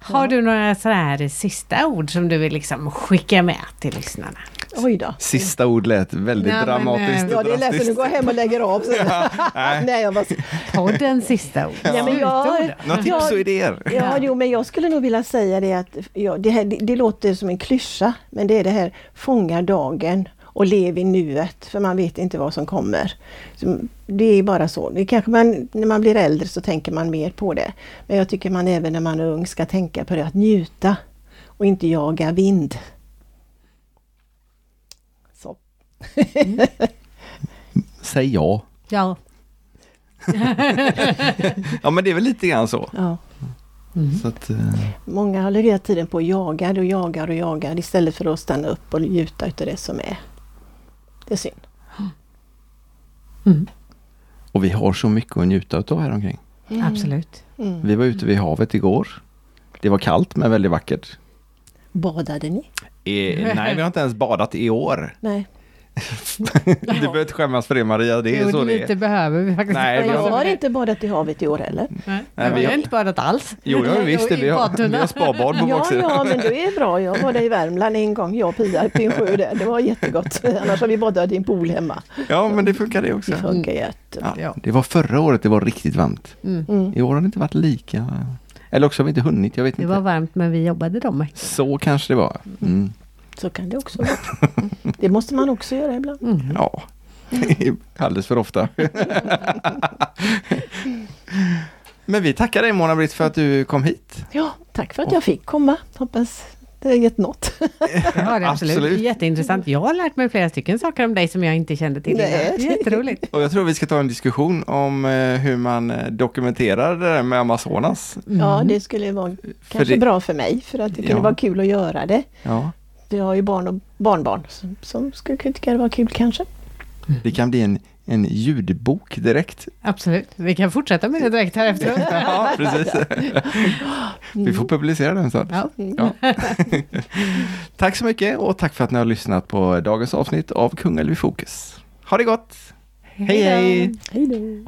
A: Har du några sådär sista ord som du vill liksom skicka med till lyssnarna?
C: Oj då.
B: Sista ord lät väldigt
A: Nej, men,
B: dramatiskt.
A: eh,
C: Ja, det är lätt att du går hem och lägger av. Så. *laughs*
B: nej.
C: Nej, jag bara,
A: sista ord.
C: Ja, men jag-.
B: Några tips och idéer?
C: ja, jo, men jag skulle nog vilja säga det att ja, det, här, det, det låter som en klyscha, men det är det här fånga dagen och lev i nuet, för man vet inte vad som kommer. Så det är bara så. Det kanske man, när man blir äldre så tänker man mer på det. Men jag tycker man även när man är ung ska tänka på det, att njuta och inte jaga vind. Så. *laughs*
B: Säg ja.
A: Ja. *laughs*
B: Ja men det är väl lite grann så.
C: Ja.
B: så att, eh,
C: Många håller hela tiden på och jagar och jagar och jagar istället för att stanna upp och njuta utav det som är. Det är synd.
A: Mm.
B: och vi har så mycket att njuta av här omkring.
A: Absolut.
C: Mm.
B: Vi var ute vid havet igår. Det var kallt men väldigt vackert.
C: Badade ni?
B: Eh, nej, vi har inte ens badat i år.
C: Nej.
B: Du behöver inte skämmas för det Maria, det är
A: Jo,
B: så det
A: lite
B: är.
A: behöver vi faktiskt.
B: Nej, vi
C: Jag
B: har-
C: har inte badat i havet i år heller.
A: Nej,
B: Nej,
A: vi har inte badat alls.
B: Jo, ja, visst, det, vi har, vi har spabad på
C: Ja,
B: baksidan.
C: ja, men det är bra. Jag var där i Värmland en gång, jag och Pia, uppe i en sjö där. Det var jättegott. Annars har vi badat i en pool hemma.
B: Ja, men det funkar det också.
C: Det funkar jättebra.
B: Ja, det var förra året det var riktigt varmt.
C: Mm.
B: I år har det inte varit lika. Eller också har vi inte hunnit, jag vet
A: Det
B: inte.
A: var varmt men vi jobbade de veckorna.
B: Så kanske det var. Mm.
C: Så kan det också *laughs* vara. Det måste man också göra ibland.
A: Mm.
B: Ja, alldeles för ofta. *laughs* Men vi tackar dig Mona-Britt för att du kom hit.
C: Ja, tack för att jag fick komma. Hoppas det har gett något.
A: Det har det absolut.
B: Absolut.
A: Jätteintressant. Jag har lärt mig flera stycken saker om dig som jag inte kände till
C: Nej.
A: innan. Jätteroligt.
B: Och jag tror vi ska ta en diskussion om eh, hur man eh, dokumenterar det där med Amazonas.
C: Ja, det skulle vara kanske
B: det-
C: bra för mig för att det kunde
B: Ja.
C: vara kul att göra det.
B: Ja,
C: Vi har ju barn och barnbarn som, som skulle kunna tycka det var kul kanske.
B: det kan bli en, en ljudbok direkt.
A: Absolut. Vi kan fortsätta med det direkt här efteråt. *laughs*
B: Ja, precis. *laughs* Vi får publicera den sen.
A: Ja.
B: Ja. *laughs* tack så mycket och tack för att ni har lyssnat på dagens avsnitt av Kungälv i fokus. Ha det gott! Hej hej!
C: Hej då!